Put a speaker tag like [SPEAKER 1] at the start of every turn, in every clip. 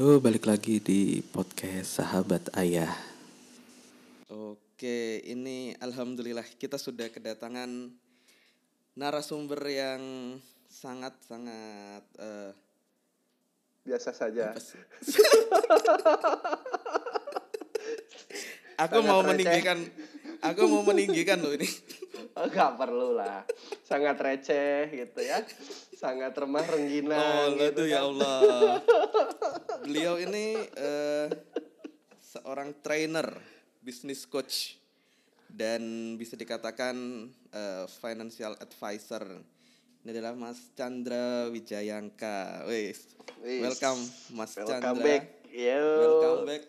[SPEAKER 1] Halo, balik lagi di podcast Sahabat Ayah.
[SPEAKER 2] Oke, ini alhamdulillah kita sudah kedatangan narasumber yang sangat-sangat eh,
[SPEAKER 3] biasa saja.
[SPEAKER 2] aku
[SPEAKER 3] Sangat
[SPEAKER 2] mau
[SPEAKER 3] receh.
[SPEAKER 2] meninggikan aku mau meninggikan loh ini.
[SPEAKER 3] Oh, Gak perlu lah. Sangat receh gitu ya. Sangat remah rengginang.
[SPEAKER 2] Oh,
[SPEAKER 3] gitu
[SPEAKER 2] aduh ya
[SPEAKER 3] kan.
[SPEAKER 2] Allah. Beliau ini eh, seorang trainer, business coach dan bisa dikatakan eh, financial advisor. Ini adalah Mas Chandra Wijayangka. Wis.
[SPEAKER 3] Wis.
[SPEAKER 2] Welcome Mas
[SPEAKER 3] Welcome
[SPEAKER 2] Chandra.
[SPEAKER 3] back. Yo.
[SPEAKER 2] Welcome back.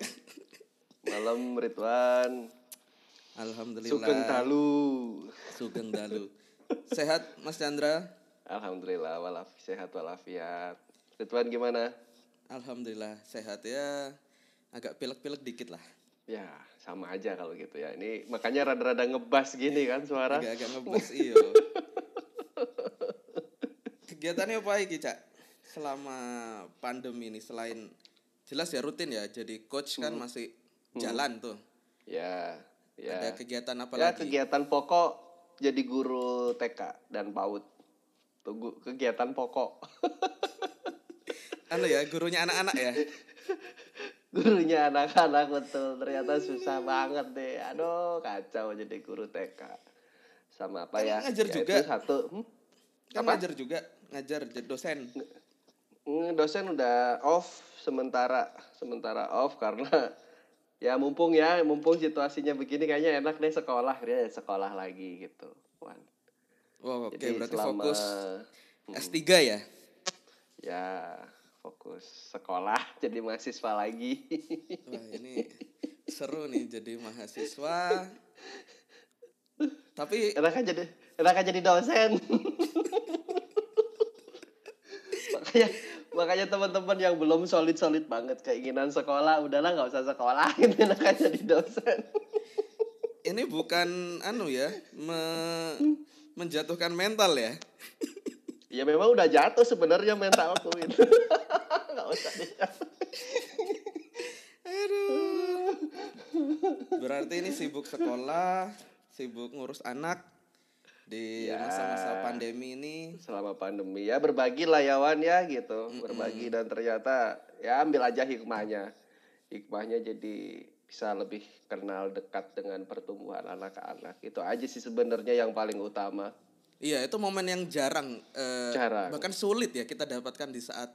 [SPEAKER 3] Malam Ridwan.
[SPEAKER 2] Alhamdulillah.
[SPEAKER 3] Sugeng Dalu.
[SPEAKER 2] Sugeng Dalu. Sehat Mas Chandra?
[SPEAKER 3] Alhamdulillah walaf sehat walafiat. Ridwan gimana?
[SPEAKER 2] Alhamdulillah sehat ya. Agak pilek-pilek dikit lah.
[SPEAKER 3] Ya, sama aja kalau gitu ya. Ini makanya rada-rada ngebas gini kan suara.
[SPEAKER 2] Agak-agak ngebas iyo. Kegiatannya apa iki, Cak? Selama pandemi ini selain jelas ya rutin ya. Jadi coach kan masih jalan tuh.
[SPEAKER 3] Ya, ya.
[SPEAKER 2] Ada kegiatan apa
[SPEAKER 3] ya,
[SPEAKER 2] lagi?
[SPEAKER 3] kegiatan pokok jadi guru TK dan PAUD. Tunggu kegiatan pokok.
[SPEAKER 2] Anu ya, gurunya anak-anak ya.
[SPEAKER 3] Gurunya anak-anak betul. Ternyata susah banget deh. Aduh, kacau jadi guru TK. Sama apa
[SPEAKER 2] Kan
[SPEAKER 3] ya?
[SPEAKER 2] ngajar
[SPEAKER 3] ya
[SPEAKER 2] juga.
[SPEAKER 3] Itu satu. Hmm?
[SPEAKER 2] Kan
[SPEAKER 3] Apa?
[SPEAKER 2] ngajar juga, ngajar jadi dosen.
[SPEAKER 3] Hmm, dosen udah off sementara sementara off karena ya mumpung ya mumpung situasinya begini kayaknya enak deh sekolah dia sekolah lagi gitu Wan.
[SPEAKER 2] Wow, oke
[SPEAKER 3] Jadi
[SPEAKER 2] berarti
[SPEAKER 3] selama-
[SPEAKER 2] fokus
[SPEAKER 3] Hmm.
[SPEAKER 2] S3 ya.
[SPEAKER 3] ya fokus sekolah jadi mahasiswa lagi
[SPEAKER 2] Wah, ini seru nih jadi mahasiswa. Tapi
[SPEAKER 3] enak kan jadi enak kan jadi dosen makanya makanya teman-teman yang belum solid solid banget keinginan sekolah udahlah nggak usah sekolah gitu enak kan jadi dosen
[SPEAKER 2] ini bukan anu ya, me- menjatuhkan mental ya.
[SPEAKER 3] Ya memang udah jatuh sebenarnya mentalku itu. Nggak usah deh.
[SPEAKER 2] Aduh. Berarti ini sibuk sekolah, sibuk ngurus anak di
[SPEAKER 3] Ya.
[SPEAKER 2] masa-masa pandemi ini.
[SPEAKER 3] Selama pandemi ya berbagi lah ya Wan ya gitu. Berbagi dan ternyata ya ambil aja hikmahnya. Hikmahnya jadi bisa lebih kenal dekat dengan pertumbuhan anak-anak. Itu aja sih sebenarnya yang paling utama.
[SPEAKER 2] Iya, itu momen yang jarang, eh,
[SPEAKER 3] Jarang.
[SPEAKER 2] bahkan sulit ya kita dapatkan di saat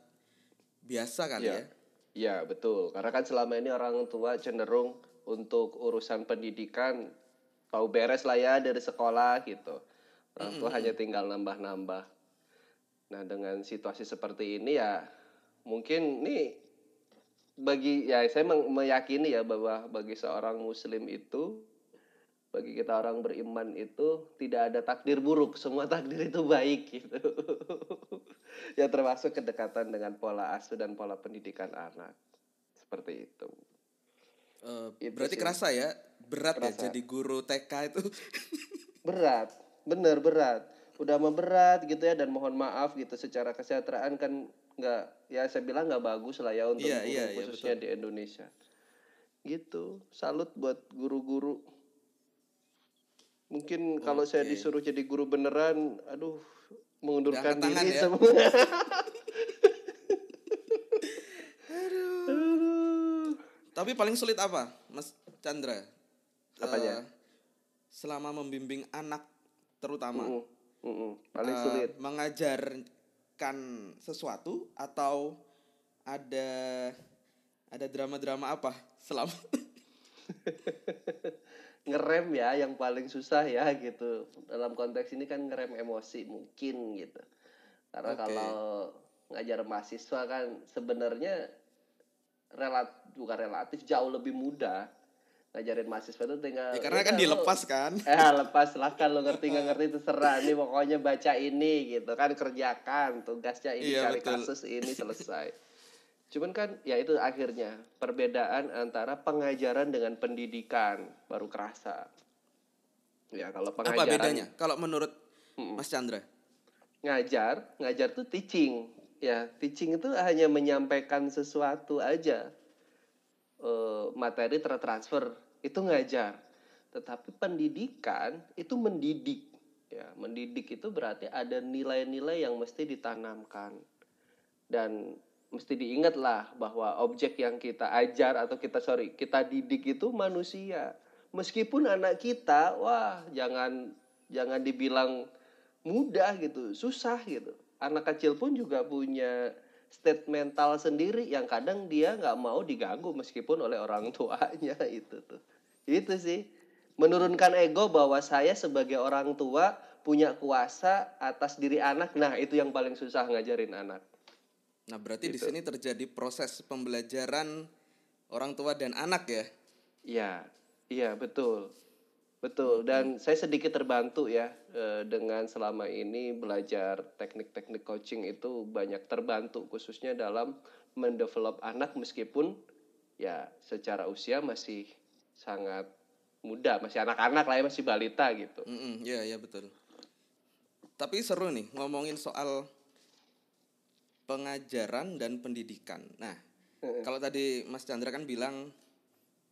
[SPEAKER 2] biasa kali ya.
[SPEAKER 3] Iya. Iya betul. Karena kan selama ini orang tua cenderung untuk urusan pendidikan tahu beres lah ya dari sekolah gitu. Orang tua hanya tinggal nambah-nambah. Nah dengan situasi seperti ini ya mungkin nih bagi ya saya meyakini ya bahwa bagi seorang muslim itu bagi kita orang beriman itu tidak ada takdir buruk semua takdir itu baik gitu ya termasuk kedekatan dengan pola asuh dan pola pendidikan anak seperti itu Itu
[SPEAKER 2] berarti
[SPEAKER 3] sih.
[SPEAKER 2] kerasa ya, berat ya
[SPEAKER 3] Kerasa.
[SPEAKER 2] jadi guru TK itu.
[SPEAKER 3] berat bener berat. Udah mah berat gitu ya dan mohon maaf gitu secara kesejahteraan kan nggak ya saya bilang nggak bagus lah ya untuk
[SPEAKER 2] Iya,
[SPEAKER 3] guru
[SPEAKER 2] iya, iya,
[SPEAKER 3] khususnya di Indonesia. Gitu. Salut buat guru-guru. Mungkin kalau saya disuruh jadi guru beneran aduh mengundurkan
[SPEAKER 2] tangan
[SPEAKER 3] diri
[SPEAKER 2] ya.
[SPEAKER 3] semua.
[SPEAKER 2] Tapi paling sulit apa, Mas Chandra?
[SPEAKER 3] Apanya?
[SPEAKER 2] Eh, selama membimbing anak terutama.
[SPEAKER 3] Mm-mm, mm-mm. paling
[SPEAKER 2] eh,
[SPEAKER 3] sulit.
[SPEAKER 2] mengajarkan sesuatu atau ada ada drama-drama apa selama
[SPEAKER 3] ngerem ya yang paling susah ya gitu. Dalam konteks ini kan ngerem emosi mungkin gitu. Karena
[SPEAKER 2] Oke.
[SPEAKER 3] kalau ngajar mahasiswa kan sebenarnya relat bukan relatif jauh lebih mudah ngajarin mahasiswa itu tinggal
[SPEAKER 2] ya karena
[SPEAKER 3] udah
[SPEAKER 2] kan
[SPEAKER 3] lo-
[SPEAKER 2] dilepas kan.
[SPEAKER 3] Eh lepas silahkan lo ngerti nggak ngerti terserah nih pokoknya baca ini gitu kan kerjakan tugasnya ini
[SPEAKER 2] Iya,
[SPEAKER 3] cari
[SPEAKER 2] betul.
[SPEAKER 3] kasus ini selesai. Cuman kan ya itu akhirnya perbedaan antara pengajaran dengan pendidikan baru kerasa. Ya kalau
[SPEAKER 2] apa
[SPEAKER 3] pengajaran
[SPEAKER 2] bedanya? Kalau menurut Mas Chandra?
[SPEAKER 3] Ngajar ngajar tuh teaching. Ya teaching itu hanya menyampaikan sesuatu aja. Eh, materi tertransfer itu ngajar. Tetapi pendidikan itu mendidik ya. Mendidik itu berarti ada nilai-nilai yang mesti ditanamkan. Dan mesti diingatlah bahwa objek yang kita ajar atau kita sorry kita didik itu manusia. Meskipun anak kita wah jangan jangan dibilang mudah gitu susah gitu. Anak kecil pun juga punya state mental sendiri yang kadang dia nggak mau diganggu meskipun oleh orang tuanya itu tuh. Itu sih. Menurunkan ego bahwa saya sebagai orang tua punya kuasa atas diri anak. Nah itu yang paling susah ngajarin anak.
[SPEAKER 2] Nah, berarti di
[SPEAKER 3] Gitu.
[SPEAKER 2] sini terjadi proses pembelajaran orang tua dan anak ya.
[SPEAKER 3] Iya, iya betul, betul. Dan saya sedikit terbantu ya eh, dengan selama ini belajar teknik-teknik coaching itu banyak terbantu khususnya dalam mendevelop anak meskipun ya secara usia masih sangat muda, masih anak-anak lah ya, masih balita gitu.
[SPEAKER 2] Iya, iya betul. Tapi seru nih ngomongin soal pengajaran dan pendidikan. Nah, kalau tadi Mas Chandra kan bilang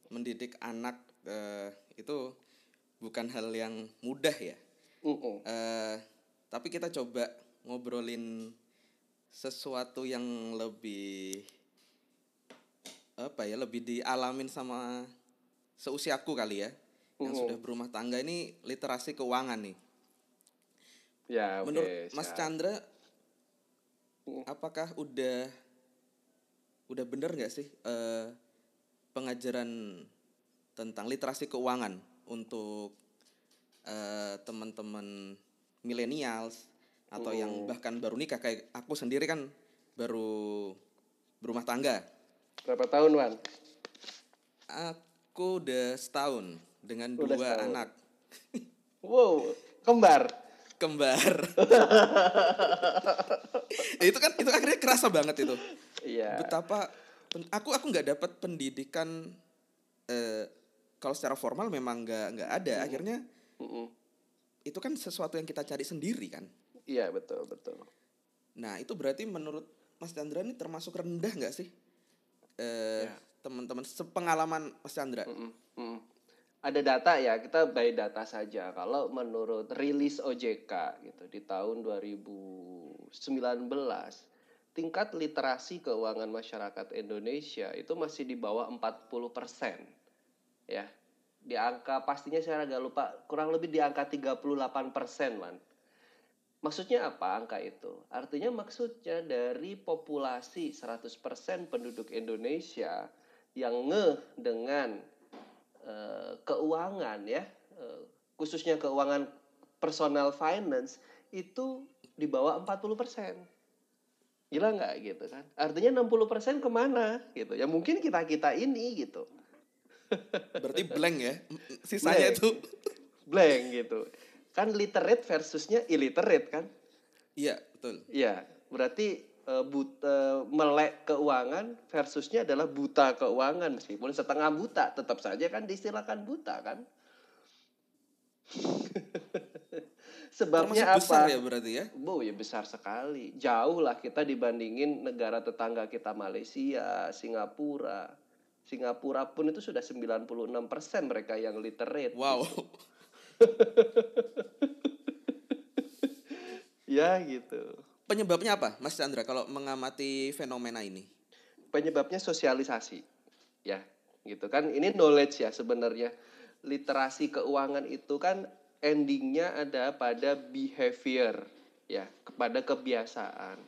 [SPEAKER 2] mendidik anak eh, itu bukan hal yang mudah ya.
[SPEAKER 3] Mm-mm.
[SPEAKER 2] Eh, tapi kita coba ngobrolin sesuatu yang lebih apa ya lebih dialamin sama seusiaku kali ya yang
[SPEAKER 3] Mhm.
[SPEAKER 2] sudah berumah tangga ini literasi keuangan nih
[SPEAKER 3] Ya, oke.
[SPEAKER 2] menurut Mas
[SPEAKER 3] siap.
[SPEAKER 2] Chandra
[SPEAKER 3] Mhm.
[SPEAKER 2] apakah udah udah bener nggak sih eh, pengajaran tentang literasi keuangan untuk eh, teman-teman millennials atau yang
[SPEAKER 3] Mhm.
[SPEAKER 2] bahkan baru nikah kayak aku sendiri kan baru berumah tangga
[SPEAKER 3] Berapa tahun, Wan?
[SPEAKER 2] aku udah setahun dengan
[SPEAKER 3] Udah
[SPEAKER 2] dua
[SPEAKER 3] setahun.
[SPEAKER 2] anak
[SPEAKER 3] Wow, kembar.
[SPEAKER 2] kembar itu kan itu akhirnya kerasa banget itu
[SPEAKER 3] Iya.
[SPEAKER 2] betapa aku aku nggak dapat pendidikan eh, kalau secara formal memang nggak nggak ada akhirnya
[SPEAKER 3] Mm-mm.
[SPEAKER 2] itu kan sesuatu yang kita cari sendiri kan
[SPEAKER 3] Iya, betul, betul.
[SPEAKER 2] nah itu berarti menurut Mas Chandra ini termasuk rendah nggak sih eh
[SPEAKER 3] Ya.
[SPEAKER 2] teman-teman sepengalaman Mas Chandra
[SPEAKER 3] Mm-mm, mm. Ada data ya, kita by data saja. Kalau menurut rilis OJK gitu di tahun 2019, tingkat literasi keuangan masyarakat Indonesia itu masih di bawah 40%. Ya. Di angka pastinya saya agak lupa, kurang lebih di angka 38%, Man. Maksudnya apa angka itu? Artinya maksudnya dari populasi 100% penduduk Indonesia yang ngeh dengan eh, keuangan ya, eh, khususnya keuangan personal finance itu di bawah 40%. Gila nggak gitu kan? Artinya 60% ke mana gitu. Ya mungkin kita-kita ini gitu.
[SPEAKER 2] Berarti blank ya sisanya
[SPEAKER 3] Blank.
[SPEAKER 2] itu
[SPEAKER 3] Blank gitu. Kan literate versusnya illiterate kan?
[SPEAKER 2] iya betul
[SPEAKER 3] Iya, berarti eh, buta melek keuangan versusnya adalah buta keuangan meskipun setengah buta tetap saja kan diistilahkan buta kan. Sebabnya
[SPEAKER 2] termasuk besar
[SPEAKER 3] apa?
[SPEAKER 2] ya berarti ya
[SPEAKER 3] Bu, ya besar sekali. Jauh lah kita dibandingin negara tetangga kita Malaysia, Singapura. Singapura pun itu sudah 96% mereka yang literate.
[SPEAKER 2] wow.
[SPEAKER 3] Ya gitu.
[SPEAKER 2] penyebabnya apa Mas Chandra kalau mengamati fenomena ini?
[SPEAKER 3] Penyebabnya sosialisasi. Ya gitu kan. Ini knowledge ya sebenarnya. Literasi keuangan itu kan endingnya ada pada behavior ya kepada kebiasaan.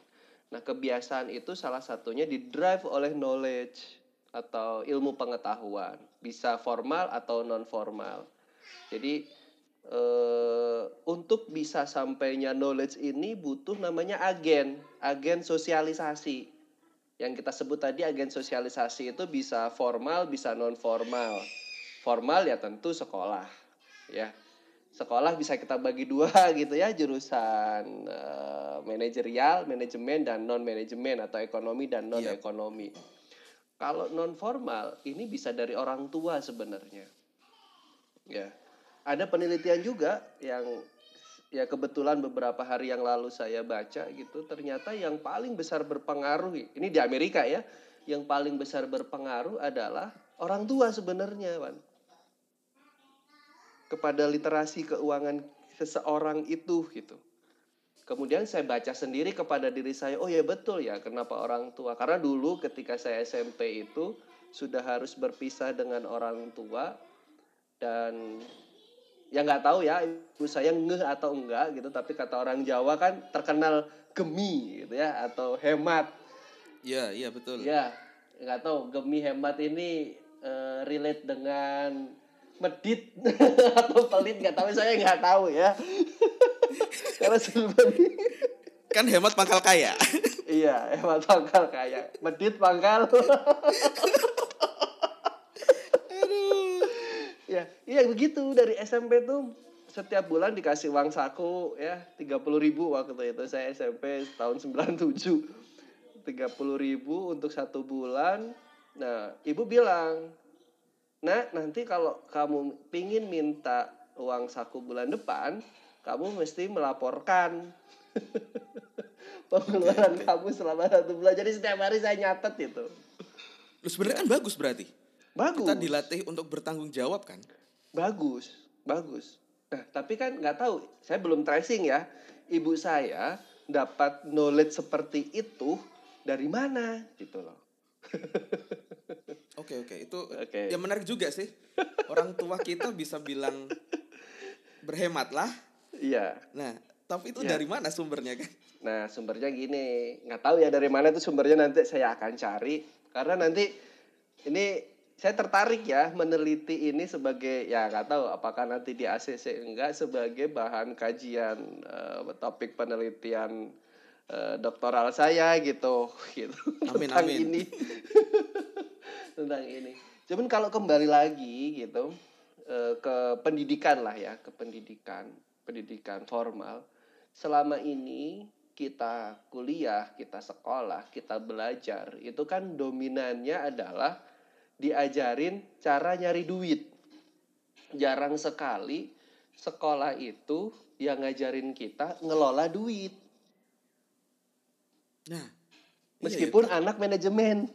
[SPEAKER 3] Nah kebiasaan itu salah satunya di drive oleh knowledge atau ilmu pengetahuan bisa formal atau non formal jadi eh, untuk bisa sampainya knowledge ini butuh namanya agen agen sosialisasi. Yang kita sebut tadi agen sosialisasi itu bisa formal bisa non formal formal ya tentu sekolah ya. Sekolah bisa kita bagi dua gitu ya jurusan eh, manajerial manajemen dan non manajemen atau ekonomi dan non ekonomi kalau non formal ini bisa dari orang tua sebenarnya. Ya ada penelitian juga yang ya kebetulan beberapa hari yang lalu saya baca gitu ternyata yang paling besar berpengaruh ini di Amerika ya yang paling besar berpengaruh adalah orang tua sebenarnya Wan. Kepada literasi keuangan seseorang itu gitu kemudian saya baca sendiri kepada diri saya oh ya betul ya kenapa orang tua? Karena dulu ketika saya SMP itu sudah harus berpisah dengan orang tua dan ya nggak tahu ya ibu saya ngeh atau enggak gitu tapi kata orang Jawa kan terkenal gemi gitu ya atau hemat.
[SPEAKER 2] Iya, iya betul.
[SPEAKER 3] ya nggak tahu gemi hemat ini eh, relate dengan medit atau pelit nggak tahu saya nggak tahu ya karena sebenarnya
[SPEAKER 2] Kan hemat pangkal kaya.
[SPEAKER 3] iya hemat pangkal kayak medit pangkal. Ya iya begitu. Dari SMP tuh setiap bulan dikasih uang saku ya. 30.000 ribu waktu itu. Saya SMP tahun 97 30.000 ribu untuk satu bulan. Nah ibu bilang nah nanti kalau kamu pingin minta uang saku bulan depan kamu mesti melaporkan pengeluaran kamu selama satu bulan jadi setiap hari saya nyatet itu
[SPEAKER 2] Lu sebenarnya kan bagus berarti.
[SPEAKER 3] bagus
[SPEAKER 2] Kita dilatih untuk bertanggung jawab kan?
[SPEAKER 3] Bagus, bagus. Nah, tapi kan nggak tahu, saya belum tracing ya. Ibu saya dapat knowledge seperti itu dari mana gitu loh.
[SPEAKER 2] Oke, oke. Itu
[SPEAKER 3] Oke.
[SPEAKER 2] ya menarik juga sih. Orang tua kita bisa bilang berhematlah.
[SPEAKER 3] Iya.
[SPEAKER 2] Nah, tapi itu
[SPEAKER 3] Iya.
[SPEAKER 2] dari mana sumbernya kan?
[SPEAKER 3] Nah, sumbernya gini, nggak tahu ya dari mana itu sumbernya nanti saya akan cari karena nanti ini saya tertarik ya meneliti ini sebagai ya nggak tahu apakah nanti di ACC enggak sebagai bahan kajian eh, topik penelitian eh, doktoral saya gitu gitu
[SPEAKER 2] Amin,
[SPEAKER 3] tentang
[SPEAKER 2] amin.
[SPEAKER 3] ini tentang ini. Cuman kalau kembali lagi gitu eh, ke pendidikan lah ya, ke pendidikan, pendidikan formal. Selama ini kita kuliah, kita sekolah, kita belajar, itu kan dominannya adalah diajarin cara nyari duit. Jarang sekali sekolah itu yang ngajarin kita ngelola duit.
[SPEAKER 2] Nah, iya,
[SPEAKER 3] Meskipun anak manajemen.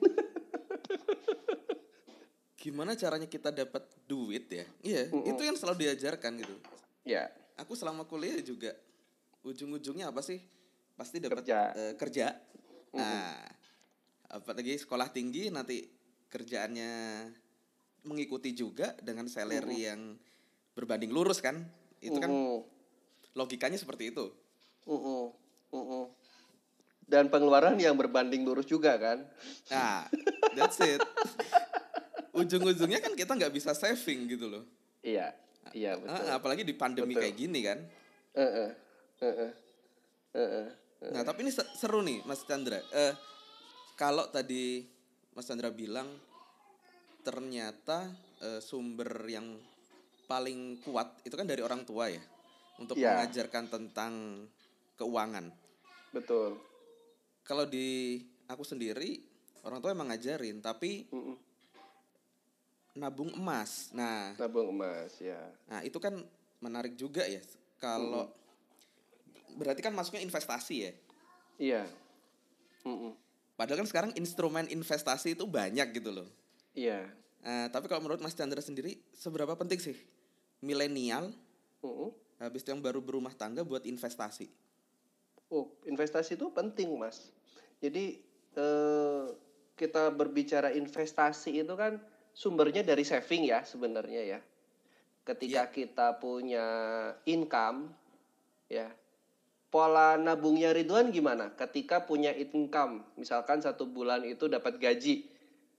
[SPEAKER 2] gimana caranya kita dapat duit ya? Iya, itu yang selalu diajarkan gitu.
[SPEAKER 3] ya,
[SPEAKER 2] Aku selama kuliah juga ujung-ujungnya apa sih? Pasti dapat
[SPEAKER 3] Kerja.
[SPEAKER 2] eh, kerja. Nah, apalagi sekolah tinggi nanti kerjaannya mengikuti juga dengan salary yang berbanding lurus kan? Itu kan logikanya seperti itu.
[SPEAKER 3] Mm-mm. Dan pengeluaran yang berbanding lurus juga kan?
[SPEAKER 2] Nah, that's it. Ujung-ujungnya kan kita nggak bisa saving gitu loh.
[SPEAKER 3] Iya, iya betul.
[SPEAKER 2] Ah, apalagi di pandemi
[SPEAKER 3] Betul.
[SPEAKER 2] kayak gini kan.
[SPEAKER 3] Heeh, heeh, heeh.
[SPEAKER 2] Nah, tapi ini se- seru nih, Mas Chandra. Eh, kalau tadi Mas Chandra bilang ternyata eh, sumber yang paling kuat itu kan dari orang tua ya, untuk
[SPEAKER 3] Iya.
[SPEAKER 2] mengajarkan tentang keuangan.
[SPEAKER 3] Betul.
[SPEAKER 2] Kalau di aku sendiri, orang tua emang ngajarin, tapi
[SPEAKER 3] Mm-mm.
[SPEAKER 2] Nabung emas. Nah,
[SPEAKER 3] Nabung emas ya.
[SPEAKER 2] Nah, itu kan menarik juga ya. Kalau berarti kan masuknya investasi ya.
[SPEAKER 3] Iya. Mm-mm.
[SPEAKER 2] Padahal kan sekarang instrumen investasi itu banyak gitu loh.
[SPEAKER 3] Iya.
[SPEAKER 2] Nah, tapi kalau menurut Mas Chandra sendiri seberapa penting sih milenial
[SPEAKER 3] Mm-mm.
[SPEAKER 2] habis itu yang baru berumah tangga buat investasi?
[SPEAKER 3] Oh, investasi itu penting, Mas. Jadi eh, kita berbicara investasi itu kan sumbernya dari saving ya sebenarnya ya. Ketika kita punya income ya. Pola nabungnya Ridwan gimana? Ketika punya income, misalkan satu bulan itu dapat gaji,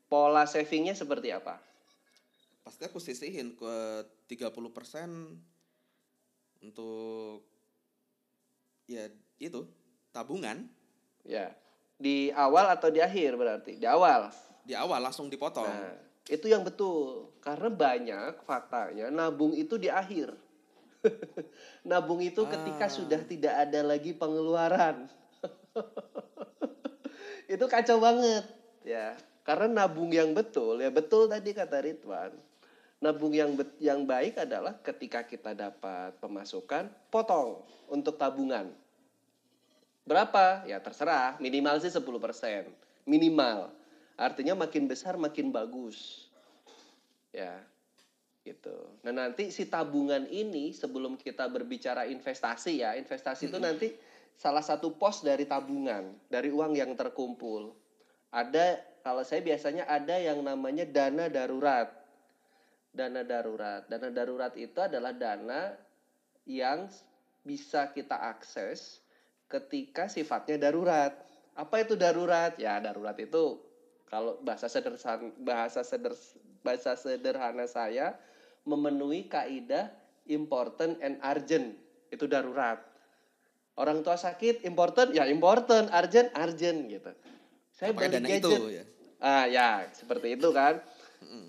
[SPEAKER 3] pola savingnya seperti apa?
[SPEAKER 2] Pasti aku sisihin ke 30% untuk ya itu tabungan
[SPEAKER 3] Ya, di awal atau di akhir berarti? Di awal.
[SPEAKER 2] di awal langsung dipotong.
[SPEAKER 3] Nah, itu yang betul. Karena banyak faktanya nabung itu di akhir. nabung itu ketika
[SPEAKER 2] Ah.
[SPEAKER 3] sudah tidak ada lagi pengeluaran. itu kacau banget, ya. Karena nabung yang betul, ya betul tadi kata Ridwan. nabung yang bet- yang baik adalah ketika kita dapat pemasukan potong untuk tabungan berapa ya terserah minimal sih 10% minimal artinya makin besar makin bagus. Ya gitu. Nah nanti si tabungan ini sebelum kita berbicara investasi ya investasi itu nanti salah satu pos dari tabungan dari uang yang terkumpul. Ada kalau saya biasanya ada yang namanya dana darurat. Dana darurat. Dana darurat itu adalah dana yang bisa kita akses ketika sifatnya darurat. Apa itu darurat? Ya, darurat itu kalau bahasa sederhana bahasa seder, bahasa sederhana saya memenuhi kaidah important and urgent. Itu darurat. Orang tua sakit, important, ya important, urgent, urgent gitu. Saya
[SPEAKER 2] Pakai
[SPEAKER 3] beli gadget.
[SPEAKER 2] itu ya.
[SPEAKER 3] Ah, ya, seperti itu kan.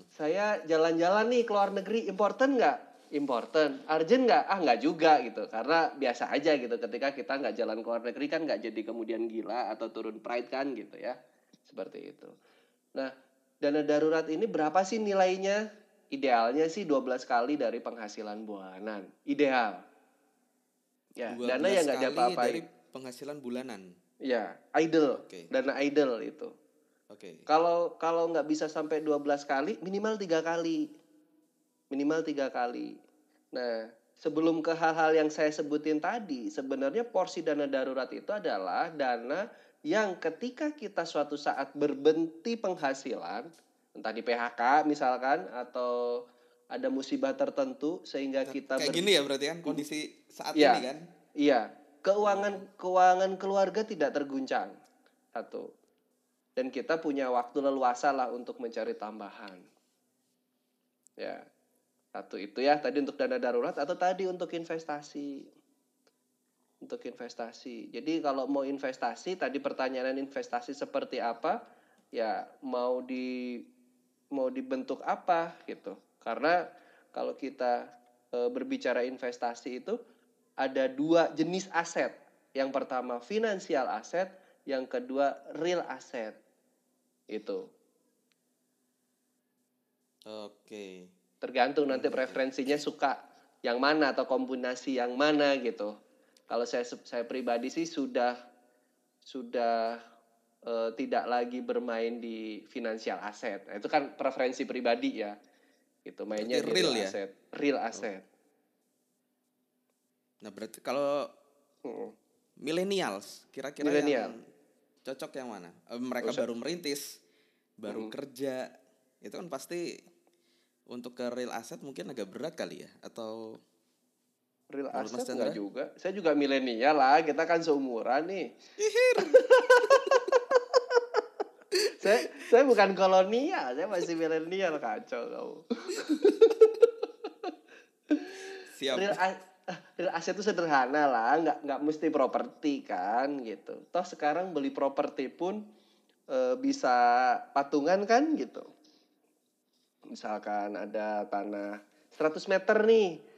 [SPEAKER 3] Saya jalan-jalan nih ke luar negeri, important nggak? Important. Urgent nggak? Ah, nggak juga gitu. Karena biasa aja gitu. Ketika kita nggak jalan ke luar negeri kan nggak jadi kemudian gila atau turun pride kan gitu ya. Seperti itu. Nah, dana darurat ini berapa sih nilainya? Idealnya sih 12 kali dari penghasilan bulanan. Ideal. Ya,
[SPEAKER 2] 12
[SPEAKER 3] dana yang nggak
[SPEAKER 2] kali
[SPEAKER 3] diapa-apain.
[SPEAKER 2] dari penghasilan bulanan.
[SPEAKER 3] Ya, idle.
[SPEAKER 2] Oke.
[SPEAKER 3] Dana idle itu.
[SPEAKER 2] Oke.
[SPEAKER 3] Kalau kalau nggak bisa sampai 12 kali, minimal tiga kali. Minimal tiga kali. Nah, sebelum ke hal-hal yang saya sebutin tadi, sebenarnya porsi dana darurat itu adalah dana yang ketika kita suatu saat berbenti penghasilan, entah di PHK misalkan atau ada musibah tertentu sehingga kita
[SPEAKER 2] Kayak
[SPEAKER 3] ber-
[SPEAKER 2] gini ya berarti kan kondisi saat
[SPEAKER 3] Iya.
[SPEAKER 2] ini kan.
[SPEAKER 3] Iya, keuangan keuangan keluarga tidak terguncang. Satu. Dan kita punya waktu leluasa lah untuk mencari tambahan. Ya. Satu itu ya tadi untuk dana darurat atau tadi untuk investasi. Untuk investasi. Jadi kalau mau investasi tadi pertanyaan investasi seperti apa? Ya, mau di mau dibentuk apa gitu. Karena kalau kita e, berbicara investasi itu ada dua jenis aset. Yang pertama finansial aset, yang kedua real asset. Itu.
[SPEAKER 2] Oke.
[SPEAKER 3] Tergantung nanti preferensinya suka yang mana atau kombinasi yang mana gitu. Kalau saya saya pribadi sih sudah sudah eh, tidak lagi bermain di finansial aset. Nah, itu kan preferensi pribadi ya. Gitu mainnya
[SPEAKER 2] Berarti
[SPEAKER 3] di real,
[SPEAKER 2] real ya?
[SPEAKER 3] asset. Real asset.
[SPEAKER 2] Nah, berarti kalau
[SPEAKER 3] Mm.
[SPEAKER 2] millennials kira-kira
[SPEAKER 3] Millennial.
[SPEAKER 2] yang cocok yang mana? Eh, mereka
[SPEAKER 3] Usah.
[SPEAKER 2] baru merintis, baru
[SPEAKER 3] Mm.
[SPEAKER 2] kerja. Itu kan pasti untuk ke real asset mungkin agak berat kali ya atau
[SPEAKER 3] Real
[SPEAKER 2] Menurut
[SPEAKER 3] juga. Saya juga milenial lah, kita kan seumuran nih. saya saya bukan kolonial, saya masih milenial kacau kamu.
[SPEAKER 2] siap.
[SPEAKER 3] Real, real asset itu sederhana lah, nggak nggak mesti properti kan gitu. Toh sekarang beli properti pun eh, bisa patungan kan gitu. Misalkan ada tanah 100 meter nih,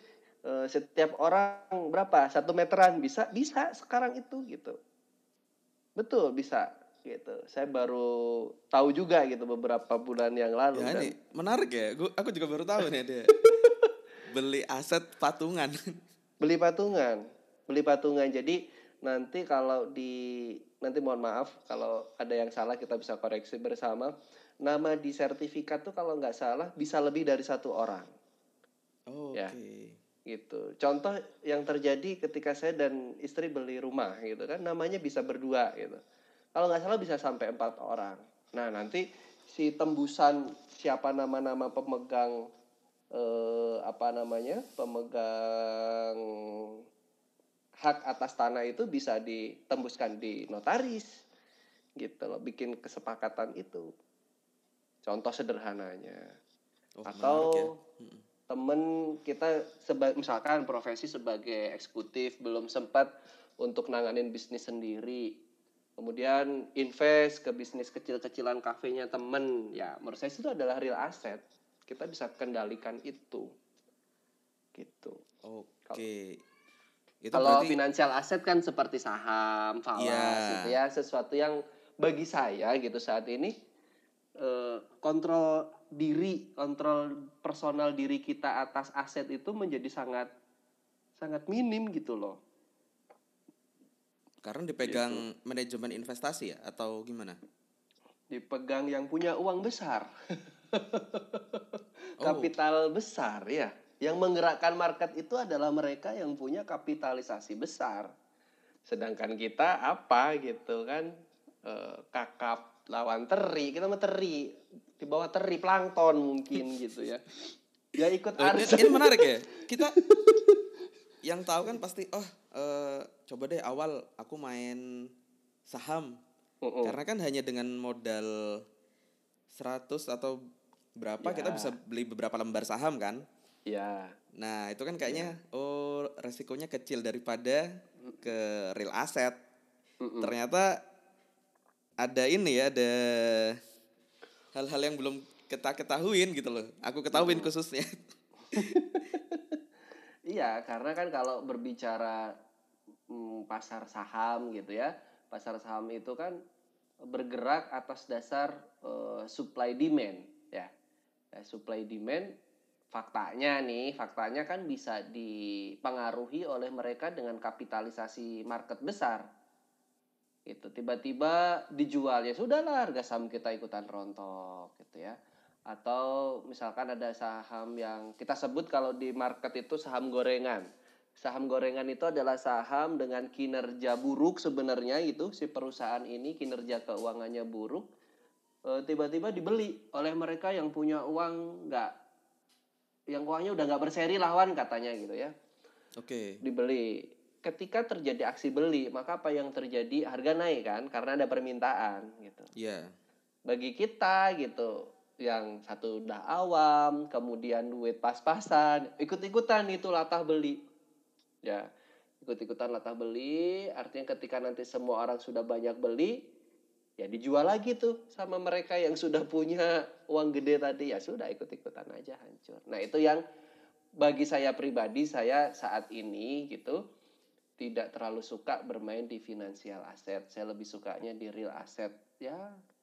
[SPEAKER 3] eh, setiap orang berapa? Satu meteran bisa bisa sekarang itu gitu. Betul bisa gitu. Saya baru tahu juga gitu beberapa bulan yang lalu.
[SPEAKER 2] Ya
[SPEAKER 3] dan-
[SPEAKER 2] ini menarik ya. Gua, aku juga baru tahu nih ada beli aset patungan.
[SPEAKER 3] beli patungan beli patungan jadi nanti kalau di nanti mohon maaf kalau ada yang salah kita bisa koreksi bersama nama di sertifikat tuh kalau nggak salah bisa lebih dari satu orang
[SPEAKER 2] Oh,
[SPEAKER 3] Ya.
[SPEAKER 2] Oke.
[SPEAKER 3] Gitu. Contoh yang terjadi ketika saya dan istri beli rumah gitu kan namanya bisa berdua gitu. Kalau nggak salah bisa sampai empat orang. Nah nanti si tembusan siapa nama-nama pemegang eh, apa namanya pemegang hak atas tanah itu bisa ditembuskan di notaris gitu loh bikin kesepakatan itu. Contoh sederhananya.
[SPEAKER 2] Oh,
[SPEAKER 3] atau
[SPEAKER 2] ya.
[SPEAKER 3] Temen kita seba misalkan profesi sebagai eksekutif belum sempat untuk nanganin bisnis sendiri. Kemudian invest ke bisnis kecil-kecilan kafenya temen. Ya menurut saya itu adalah real asset. Kita bisa kendalikan itu. Gitu.
[SPEAKER 2] Oke. Itu
[SPEAKER 3] kalau
[SPEAKER 2] berarti
[SPEAKER 3] finansial aset kan seperti saham falas
[SPEAKER 2] Iya.
[SPEAKER 3] gitu ya sesuatu yang bagi saya gitu saat ini eh, kontrol diri, kontrol personal diri kita atas aset itu menjadi sangat sangat minim gitu loh.
[SPEAKER 2] Karena dipegang manajemen investasi ya atau gimana?
[SPEAKER 3] Dipegang yang punya uang besar.
[SPEAKER 2] Oh.
[SPEAKER 3] Kapital besar ya. Yang menggerakkan market itu adalah mereka yang punya kapitalisasi besar. Sedangkan kita apa gitu kan? Eh, kakap lawan teri, kita mah teri di bawah teri plankton mungkin gitu ya. Ya ikut
[SPEAKER 2] ini,
[SPEAKER 3] arus.
[SPEAKER 2] ini menarik ya. Kita yang tahu kan pasti oh eh, coba deh awal aku main saham.
[SPEAKER 3] Mm-mm.
[SPEAKER 2] Karena kan hanya dengan modal 100 atau berapa kita
[SPEAKER 3] Ya.
[SPEAKER 2] bisa beli beberapa lembar saham kan.
[SPEAKER 3] Ya,
[SPEAKER 2] Nah, itu kan kayaknya oh resikonya kecil daripada ke real asset.
[SPEAKER 3] Mm-mm.
[SPEAKER 2] Ternyata ada ini ya, ada hal-hal yang belum kita ketahuin gitu loh. Aku ketahuin khususnya.
[SPEAKER 3] Iya, karena kan kalau berbicara mm, pasar saham gitu ya, pasar saham itu kan bergerak atas dasar eh, supply demand ya. Ya, supply demand faktanya nih, faktanya kan bisa dipengaruhi oleh mereka dengan kapitalisasi market besar. Gitu. Tiba-tiba dijual ya sudahlah harga saham kita ikutan rontok gitu ya atau misalkan ada saham yang kita sebut kalau di market itu saham gorengan. Saham gorengan itu adalah saham dengan kinerja buruk sebenarnya itu si perusahaan ini kinerja keuangannya buruk Eh, tiba-tiba dibeli oleh mereka yang punya uang nggak yang uangnya udah nggak berseri lawan katanya gitu ya
[SPEAKER 2] Oke.
[SPEAKER 3] dibeli ketika terjadi aksi beli maka apa yang terjadi? Harga naik kan karena ada permintaan gitu.
[SPEAKER 2] Iya.
[SPEAKER 3] bagi kita gitu yang satu udah awam kemudian duit pas-pasan ikut-ikutan itu latah beli. Ya ikut-ikutan latah beli artinya ketika nanti semua orang sudah banyak beli ya dijual lagi tuh sama mereka yang sudah punya uang gede tadi. Ya sudah ikut-ikutan aja hancur. Nah itu yang bagi saya pribadi saya saat ini gitu tidak terlalu suka bermain di finansial aset saya lebih sukanya di real aset ya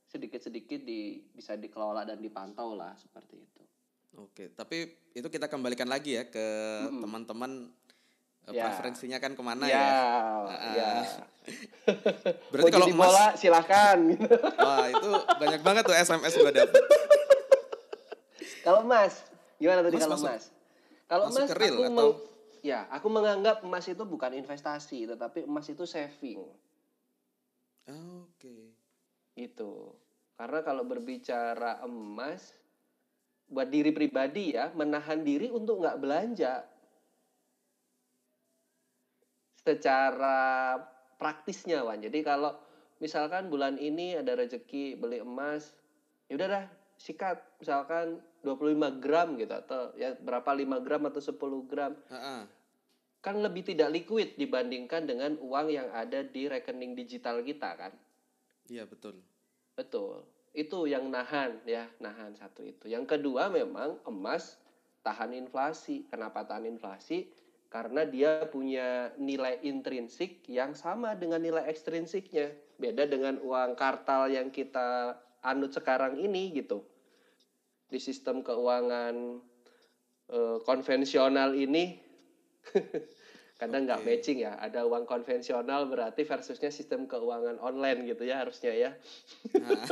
[SPEAKER 3] sedikit-sedikit di bisa dikelola dan dipantau lah seperti itu.
[SPEAKER 2] Oke, tapi itu kita kembalikan lagi ya ke teman-teman eh,
[SPEAKER 3] Ya.
[SPEAKER 2] preferensinya kan ke mana
[SPEAKER 3] ya,
[SPEAKER 2] ya.
[SPEAKER 3] ya.
[SPEAKER 2] Berarti
[SPEAKER 3] Mau
[SPEAKER 2] kalau
[SPEAKER 3] jadi
[SPEAKER 2] emas,
[SPEAKER 3] bola silakan.
[SPEAKER 2] wah itu banyak banget tuh SMS gua dapet.
[SPEAKER 3] kalau emas, gimana tadi kalau
[SPEAKER 2] masuk-
[SPEAKER 3] emas? Kalau
[SPEAKER 2] real
[SPEAKER 3] aku
[SPEAKER 2] atau-
[SPEAKER 3] ya, aku menganggap emas itu bukan investasi, tetapi emas itu saving.
[SPEAKER 2] Oke.
[SPEAKER 3] Itu. Karena kalau berbicara emas, buat diri pribadi ya, menahan diri untuk nggak belanja. Secara praktisnya, Wan. Jadi kalau misalkan bulan ini ada rezeki beli emas, ya udah dah, sikat. Misalkan 25 gram gitu, atau ya berapa 5 gram atau 10 gram.
[SPEAKER 2] Ah, ah.
[SPEAKER 3] Kan lebih tidak liquid dibandingkan dengan uang yang ada di rekening digital kita kan.
[SPEAKER 2] Iya betul.
[SPEAKER 3] Betul. Itu yang nahan ya, nahan satu itu. Yang kedua memang emas tahan inflasi. Kenapa tahan inflasi? Karena dia punya nilai intrinsik yang sama dengan nilai ekstrinsiknya. Beda dengan uang kartal yang kita anut sekarang ini gitu. Di sistem keuangan eh, konvensional ini kadang nggak
[SPEAKER 2] Oke.
[SPEAKER 3] matching ya. Ada uang konvensional berarti versusnya sistem keuangan online gitu ya harusnya ya.
[SPEAKER 2] Nah,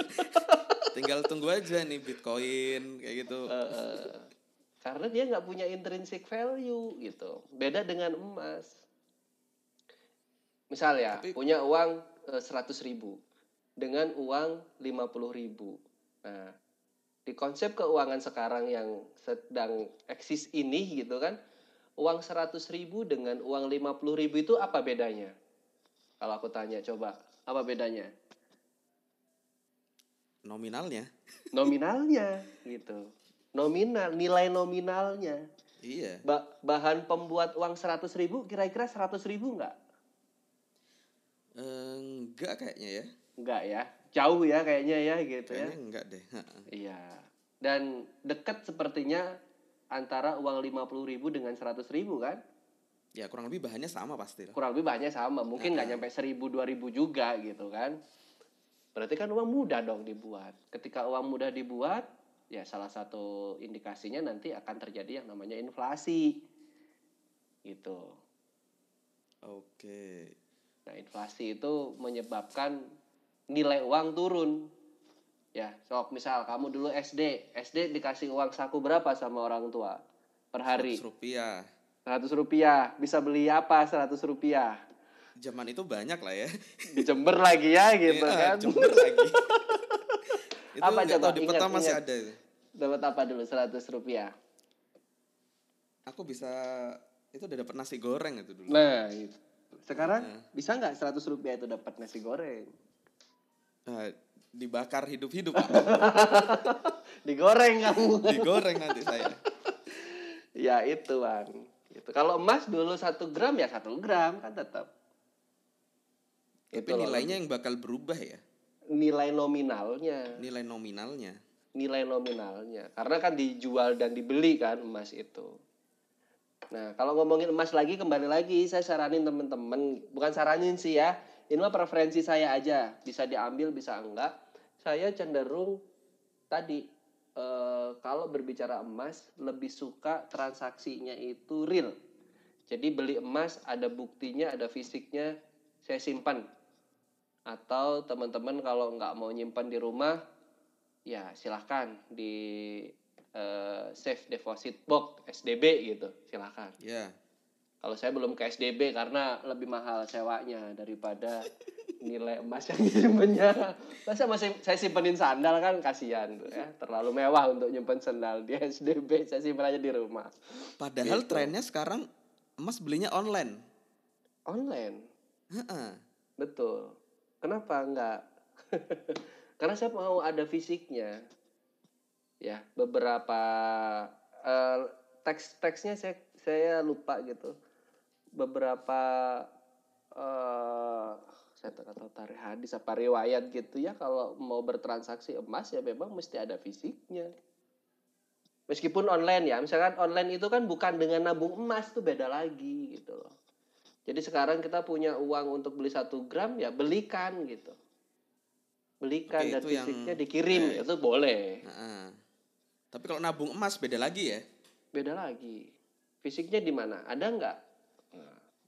[SPEAKER 2] tinggal tunggu aja nih Bitcoin kayak gitu.
[SPEAKER 3] Eh, karena dia nggak punya intrinsic value gitu beda dengan emas misal ya
[SPEAKER 2] Tapi-
[SPEAKER 3] punya uang seratus ribu dengan uang lima puluh ribu nah di konsep keuangan sekarang yang sedang eksis ini gitu kan uang seratus ribu dengan uang lima puluh ribu itu apa bedanya kalau aku tanya coba apa bedanya
[SPEAKER 2] Nominalnya.
[SPEAKER 3] nominalnya gitu nominal nilai nominalnya
[SPEAKER 2] Iya.
[SPEAKER 3] Ba- bahan pembuat uang 100 ribu kira-kira 100 ribu nggak?
[SPEAKER 2] Eh, enggak kayaknya ya.
[SPEAKER 3] Nggak ya, jauh ya kayaknya ya gitu ya.
[SPEAKER 2] Kayaknya enggak deh.
[SPEAKER 3] Iya. Dan dekat sepertinya antara uang 50 ribu dengan 100 ribu kan?
[SPEAKER 2] Ya kurang lebih bahannya sama pasti lah.
[SPEAKER 3] Kurang lebih banyak sama, mungkin nggak nyampe 1000 2000 juga gitu kan. Berarti kan uang mudah dong dibuat. Ketika uang mudah dibuat, ya salah satu indikasinya nanti akan terjadi yang namanya inflasi. Gitu.
[SPEAKER 2] Oke.
[SPEAKER 3] Nah, inflasi itu menyebabkan nilai uang turun. Ya, sok misal kamu dulu SD, SD dikasih uang saku berapa sama orang tua per hari?
[SPEAKER 2] 100 rupiah.
[SPEAKER 3] 100 rupiah. Bisa beli apa 100 rupiah?
[SPEAKER 2] Zaman itu banyak lah ya.
[SPEAKER 3] Di Jember lagi ya gitu
[SPEAKER 2] Iya,
[SPEAKER 3] kan.
[SPEAKER 2] Jember lagi. itu
[SPEAKER 3] Apa coba?
[SPEAKER 2] tahu di peta
[SPEAKER 3] Ingat,
[SPEAKER 2] masih
[SPEAKER 3] ingat.
[SPEAKER 2] ada itu.
[SPEAKER 3] Dapat apa dulu 100 rupiah?
[SPEAKER 2] Aku bisa itu udah dapat nasi goreng itu dulu.
[SPEAKER 3] Nah, gitu. Sekarang
[SPEAKER 2] Nah.
[SPEAKER 3] bisa nggak 100 rupiah itu dapat nasi goreng?
[SPEAKER 2] Nah, dibakar hidup-hidup.
[SPEAKER 3] Digoreng kamu.
[SPEAKER 2] digoreng nanti saya.
[SPEAKER 3] ya itu bang. Gitu. Kalau emas dulu satu gram ya satu gram kan tetap.
[SPEAKER 2] Tapi
[SPEAKER 3] Itu loh.
[SPEAKER 2] nilainya yang bakal berubah ya.
[SPEAKER 3] Nilai nominalnya,
[SPEAKER 2] Nilai nominalnya.
[SPEAKER 3] nilai nominalnya. Karena kan dijual dan dibeli kan emas itu. Nah kalau ngomongin emas lagi kembali lagi saya saranin temen-temen bukan saranin sih ya. Ini mah preferensi saya aja bisa diambil bisa enggak. Saya cenderung tadi eh, kalau berbicara emas lebih suka transaksinya itu real. Jadi beli emas ada buktinya, ada fisiknya, saya simpan. Atau teman-teman kalau nggak mau nyimpan di rumah, ya silahkan di eh, safe deposit box SDB gitu, silahkan.
[SPEAKER 2] Ya.
[SPEAKER 3] Kalau saya belum ke SDB karena lebih mahal sewanya daripada nilai emas yang disimpannya. Masa masih saya simpenin sandal kan kasihan tuh ya, terlalu mewah untuk nyimpen sandal di SDB. Saya simpan aja di rumah.
[SPEAKER 2] Padahal
[SPEAKER 3] Gitu.
[SPEAKER 2] trennya sekarang emas belinya online.
[SPEAKER 3] Online.
[SPEAKER 2] Heeh.
[SPEAKER 3] Betul. Kenapa enggak? Karena saya mau ada fisiknya. Ya, beberapa eh, teks-teksnya saya saya lupa gitu. Beberapa eh saya tak tahu tarik hadis apa riwayat gitu ya kalau mau bertransaksi emas ya memang mesti ada fisiknya. Meskipun online ya, misalkan online itu kan bukan dengan nabung emas tuh beda lagi gitu loh. Jadi sekarang kita punya uang untuk beli satu gram ya belikan gitu. Belikan
[SPEAKER 2] Oke,
[SPEAKER 3] dan
[SPEAKER 2] itu yang-
[SPEAKER 3] fisiknya dikirim
[SPEAKER 2] eh.
[SPEAKER 3] itu boleh.
[SPEAKER 2] Heeh. Tapi kalau nabung emas beda lagi ya.
[SPEAKER 3] Beda lagi. Fisiknya di mana? Ada nggak?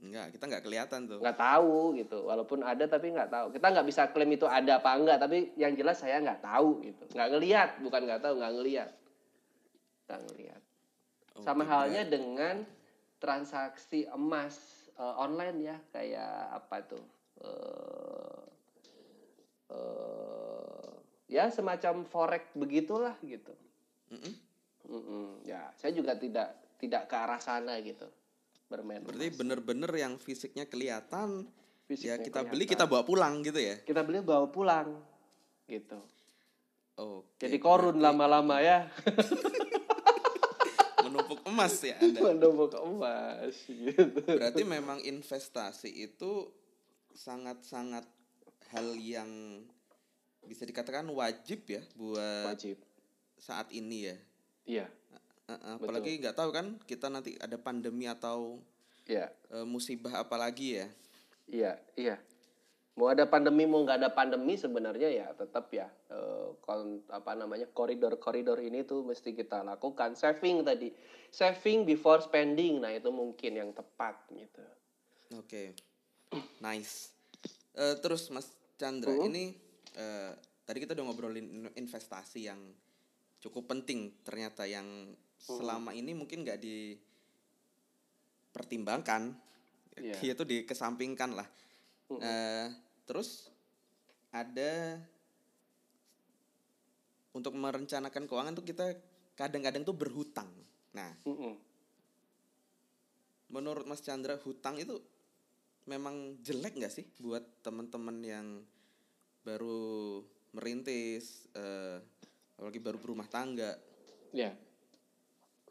[SPEAKER 2] Enggak, kita nggak kelihatan tuh.
[SPEAKER 3] Nggak tahu gitu. Walaupun ada tapi nggak tahu. Kita nggak bisa klaim itu ada apa enggak. Tapi yang jelas saya nggak tahu gitu. Nggak ngelihat, bukan nggak tahu, nggak ngelihat. Nggak ngelihat.
[SPEAKER 2] Oke,
[SPEAKER 3] Sama halnya dengan transaksi emas eh, online ya, kayak apa tuh? Eh, eh, ya semacam forex begitulah gitu.
[SPEAKER 2] Mm-mm.
[SPEAKER 3] Mm-mm. Ya, saya juga tidak tidak ke arah sana gitu bermain.
[SPEAKER 2] Berarti bener-bener yang fisiknya kelihatan, ya
[SPEAKER 3] Fisiknya
[SPEAKER 2] kita
[SPEAKER 3] kelihatan.
[SPEAKER 2] beli kita bawa pulang gitu ya.
[SPEAKER 3] kita beli bawa pulang gitu.
[SPEAKER 2] Oke.
[SPEAKER 3] Jadi korun
[SPEAKER 2] berarti
[SPEAKER 3] lama-lama ya
[SPEAKER 2] menumpuk emas ya Anda.
[SPEAKER 3] menumpuk emas gitu.
[SPEAKER 2] Berarti memang investasi itu sangat-sangat hal yang bisa dikatakan wajib ya buat
[SPEAKER 3] Wajib.
[SPEAKER 2] saat ini ya.
[SPEAKER 3] Iya,
[SPEAKER 2] Uh, uh, apalagi nggak tahu kan kita nanti ada pandemi atau
[SPEAKER 3] iya,
[SPEAKER 2] uh, musibah apalagi ya.
[SPEAKER 3] iya, iya. Mau ada pandemi mau nggak ada pandemi sebenarnya ya tetap ya eh, kon- apa namanya koridor-koridor ini tuh mesti kita lakukan saving tadi saving before spending nah itu mungkin yang tepat gitu
[SPEAKER 2] Oke, nice. Eh, terus Mas Chandra,
[SPEAKER 3] Mhm.
[SPEAKER 2] ini eh, tadi kita udah ngobrolin in- investasi yang cukup penting ternyata yang selama ini mungkin nggak dipertimbangkan,
[SPEAKER 3] Iya.
[SPEAKER 2] yaitu dikesampingkan lah.
[SPEAKER 3] Mhm.
[SPEAKER 2] Eh, terus ada untuk merencanakan keuangan tuh kita kadang-kadang tuh berhutang. Nah,
[SPEAKER 3] Mm-mm.
[SPEAKER 2] menurut Mas Chandra hutang itu memang jelek nggak sih buat teman-teman yang baru merintis eh, apalagi baru berumah tangga
[SPEAKER 3] ya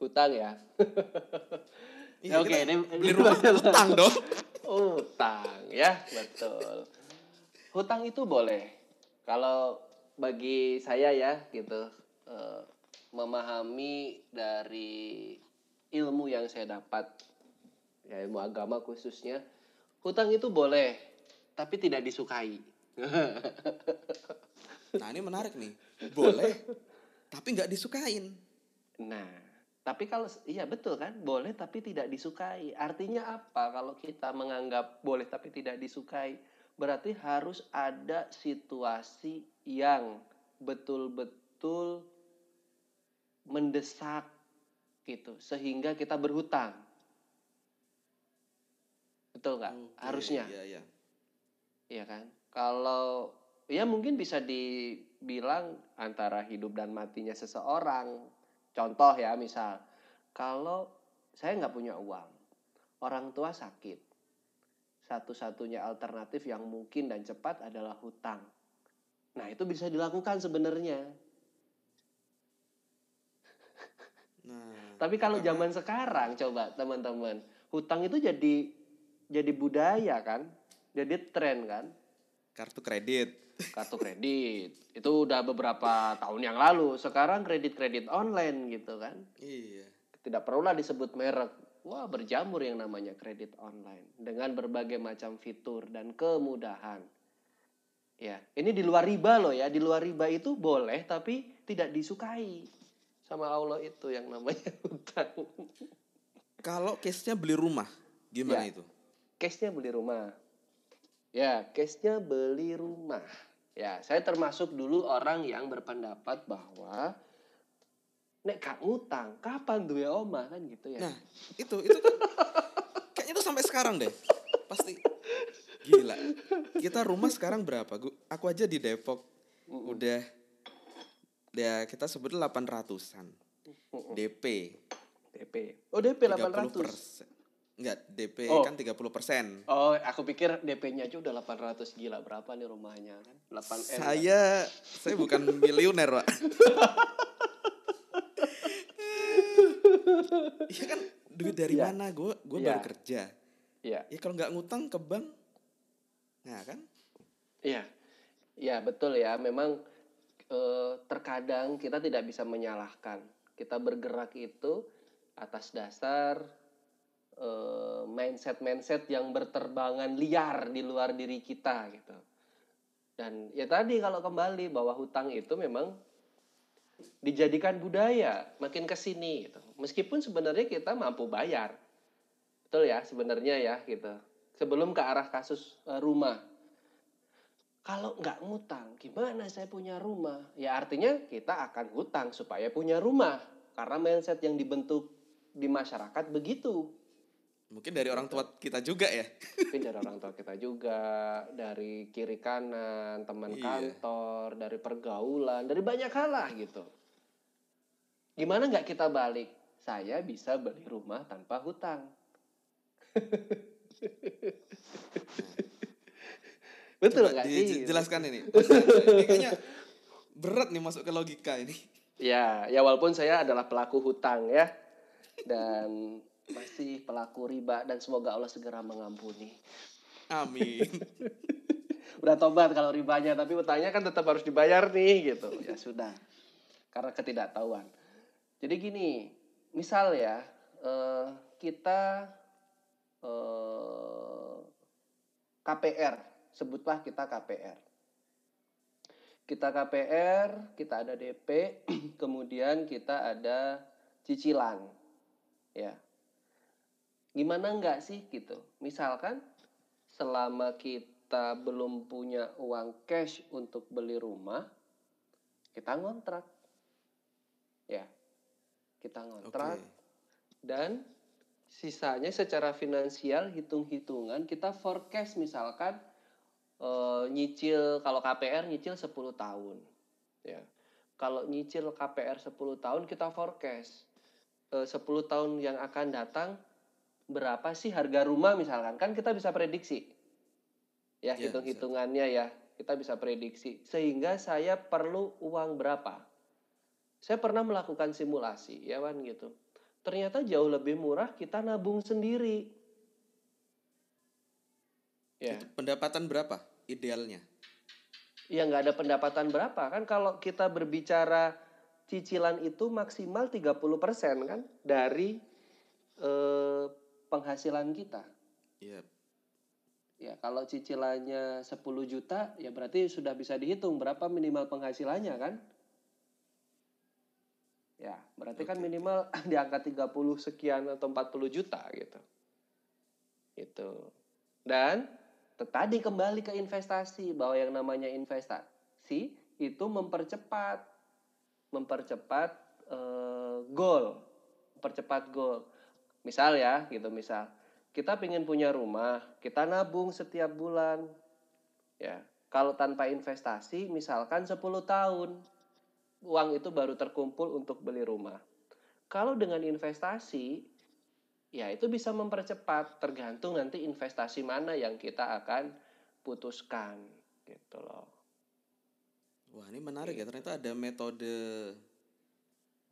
[SPEAKER 3] hutang ya
[SPEAKER 2] Iya,
[SPEAKER 3] Oke,
[SPEAKER 2] kita
[SPEAKER 3] ini-
[SPEAKER 2] beli rumah hutang dong
[SPEAKER 3] Hutang ya, betul. Hutang itu boleh. Kalau bagi saya ya gitu eh, memahami dari ilmu yang saya dapat ya ilmu agama khususnya hutang itu boleh tapi tidak disukai.
[SPEAKER 2] nah ini menarik nih boleh tapi nggak disukain.
[SPEAKER 3] Nah, tapi kalau iya betul kan, boleh tapi tidak disukai. Artinya apa kalau kita menganggap boleh tapi tidak disukai? Berarti harus ada situasi yang betul-betul mendesak gitu sehingga kita berhutang. Betul nggak?
[SPEAKER 2] Oke,
[SPEAKER 3] Harusnya.
[SPEAKER 2] Iya, iya.
[SPEAKER 3] Iya kan? Kalau ya mungkin bisa dibilang antara hidup dan matinya seseorang. Contoh ya misal, kalau saya nggak punya uang, orang tua sakit, satu-satunya alternatif yang mungkin dan cepat adalah hutang. Nah itu bisa dilakukan sebenarnya.
[SPEAKER 2] Nah,
[SPEAKER 3] Tapi kalau zaman sekarang coba teman-teman, hutang itu jadi jadi budaya kan, jadi tren kan.
[SPEAKER 2] kartu kredit.
[SPEAKER 3] Kartu kredit itu udah beberapa tahun yang lalu sekarang kredit kredit online gitu kan
[SPEAKER 2] Iya.
[SPEAKER 3] tidak perlulah disebut merek wah berjamur yang namanya kredit online dengan berbagai macam fitur dan kemudahan ya ini di luar riba loh ya di luar riba itu boleh tapi tidak disukai sama Allah itu yang namanya hutang
[SPEAKER 2] Kalau case-nya beli rumah, gimana
[SPEAKER 3] Ya.
[SPEAKER 2] itu?
[SPEAKER 3] case-nya beli rumah. Ya, case-nya beli rumah. Ya, saya termasuk dulu orang yang berpendapat bahwa nek gak ngutang, kapan duwe omah kan gitu ya.
[SPEAKER 2] Nah, itu itu kan kayaknya itu sampai sekarang deh. Pasti gila. Kita rumah sekarang berapa? Gua, aku aja di Depok udah ya kita sebut 800-an. DP
[SPEAKER 3] DP. Oh, DP
[SPEAKER 2] 30
[SPEAKER 3] 800.
[SPEAKER 2] Enggak, DP
[SPEAKER 3] Oh.
[SPEAKER 2] kan 30 persen.
[SPEAKER 3] Oh, aku pikir DP-nya aja udah 800 gila. Berapa nih rumahnya kan? 8 M. kan?
[SPEAKER 2] Saya saya bukan miliuner, Pak. Iya kan duit dari
[SPEAKER 3] Iya.
[SPEAKER 2] mana? Gue gue
[SPEAKER 3] Iya.
[SPEAKER 2] baru kerja.
[SPEAKER 3] Iya.
[SPEAKER 2] Ya kalau nggak ngutang ke bank, nah kan?
[SPEAKER 3] Iya, ya betul ya. Memang eh, terkadang kita tidak bisa menyalahkan. Kita bergerak itu atas dasar eh, mindset-mindset yang berterbangan liar di luar diri kita gitu. Dan ya tadi kalau kembali bahwa hutang itu memang dijadikan budaya makin ke sini gitu. Meskipun sebenarnya kita mampu bayar. Betul ya sebenarnya ya gitu. Sebelum ke arah kasus eh, rumah kalau nggak ngutang, gimana saya punya rumah? Ya artinya kita akan hutang supaya punya rumah. Karena mindset yang dibentuk di masyarakat begitu.
[SPEAKER 2] Mungkin dari orang tua kita juga ya.
[SPEAKER 3] Mungkin dari orang tua kita juga, dari kiri kanan, teman
[SPEAKER 2] Iya.
[SPEAKER 3] kantor, dari pergaulan, dari banyak hal lah gitu. Gimana nggak kita balik? Saya bisa beli rumah tanpa hutang. Betul
[SPEAKER 2] Coba
[SPEAKER 3] nggak sih?
[SPEAKER 2] dijelaskan ini. ini kayaknya berat nih masuk ke logika ini.
[SPEAKER 3] Ya, ya walaupun saya adalah pelaku hutang ya. Dan masih pelaku riba dan semoga Allah segera mengampuni.
[SPEAKER 2] Amin.
[SPEAKER 3] Udah tobat kalau ribanya, tapi hutangnya kan tetap harus dibayar nih gitu. Ya sudah. Karena ketidaktahuan. Jadi gini, misal ya, eh, kita eh, KPR, sebutlah kita KPR. Kita KPR, kita ada DP, kemudian kita ada cicilan. Ya. Gimana enggak sih gitu? Misalkan selama kita belum punya uang cash untuk beli rumah, kita ngontrak. Ya. Kita ngontrak dan sisanya secara finansial hitung-hitungan kita forecast misalkan eh, nyicil kalau KPR nyicil 10 tahun ya kalau nyicil KPR 10 tahun kita forecast eh, 10 tahun yang akan datang berapa sih harga rumah misalkan? Kan kita bisa prediksi. Ya
[SPEAKER 2] Iya,
[SPEAKER 3] hitung-hitungannya ya. Kita bisa prediksi. Sehingga saya perlu uang berapa? Saya pernah melakukan simulasi ya kan gitu. Ternyata jauh lebih murah kita nabung sendiri. Ya.
[SPEAKER 2] Itu pendapatan berapa idealnya?
[SPEAKER 3] ya nggak ada pendapatan berapa. Kan kalau kita berbicara cicilan itu maksimal 30% kan? Dari eh, penghasilan kita
[SPEAKER 2] Iya.
[SPEAKER 3] ya kalau cicilannya 10 juta ya berarti sudah bisa dihitung berapa minimal penghasilannya kan Ya, berarti kan minimal di angka 30 sekian atau 40 juta gitu. Itu. Dan tadi kembali ke investasi bahwa yang namanya investasi itu mempercepat mempercepat eh, goal, mempercepat goal. Misal ya, gitu misal kita ingin punya rumah, kita nabung setiap bulan. Ya, kalau tanpa investasi misalkan 10 tahun uang itu baru terkumpul untuk beli rumah. Kalau dengan investasi ya itu bisa mempercepat tergantung nanti investasi mana yang kita akan putuskan gitu loh.
[SPEAKER 2] Wah ini menarik ya ternyata ada metode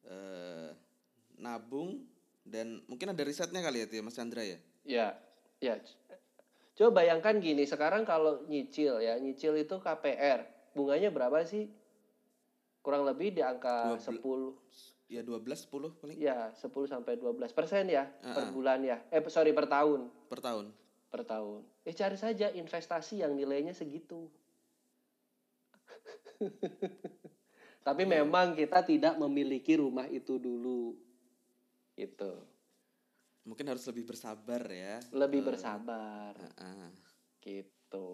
[SPEAKER 2] eh, nabung dan mungkin ada risetnya kali ya Mas Chandra ya.
[SPEAKER 3] Ya, ya. Coba bayangkan gini, sekarang kalau nyicil ya, nyicil itu KPR, bunganya berapa sih? Kurang lebih di angka 10.
[SPEAKER 2] Ya 12 10 paling.
[SPEAKER 3] Ya, 10 sampai 12 persen ya
[SPEAKER 2] Uh-uh.
[SPEAKER 3] per bulan ya. Eh sorry per tahun.
[SPEAKER 2] Per tahun.
[SPEAKER 3] Per tahun. Eh cari saja investasi yang nilainya segitu. Tapi memang kita tidak memiliki rumah itu dulu. Gitu.
[SPEAKER 2] Mungkin harus lebih bersabar ya.
[SPEAKER 3] Lebih
[SPEAKER 2] Eh,
[SPEAKER 3] bersabar.
[SPEAKER 2] uh-uh.
[SPEAKER 3] Gitu.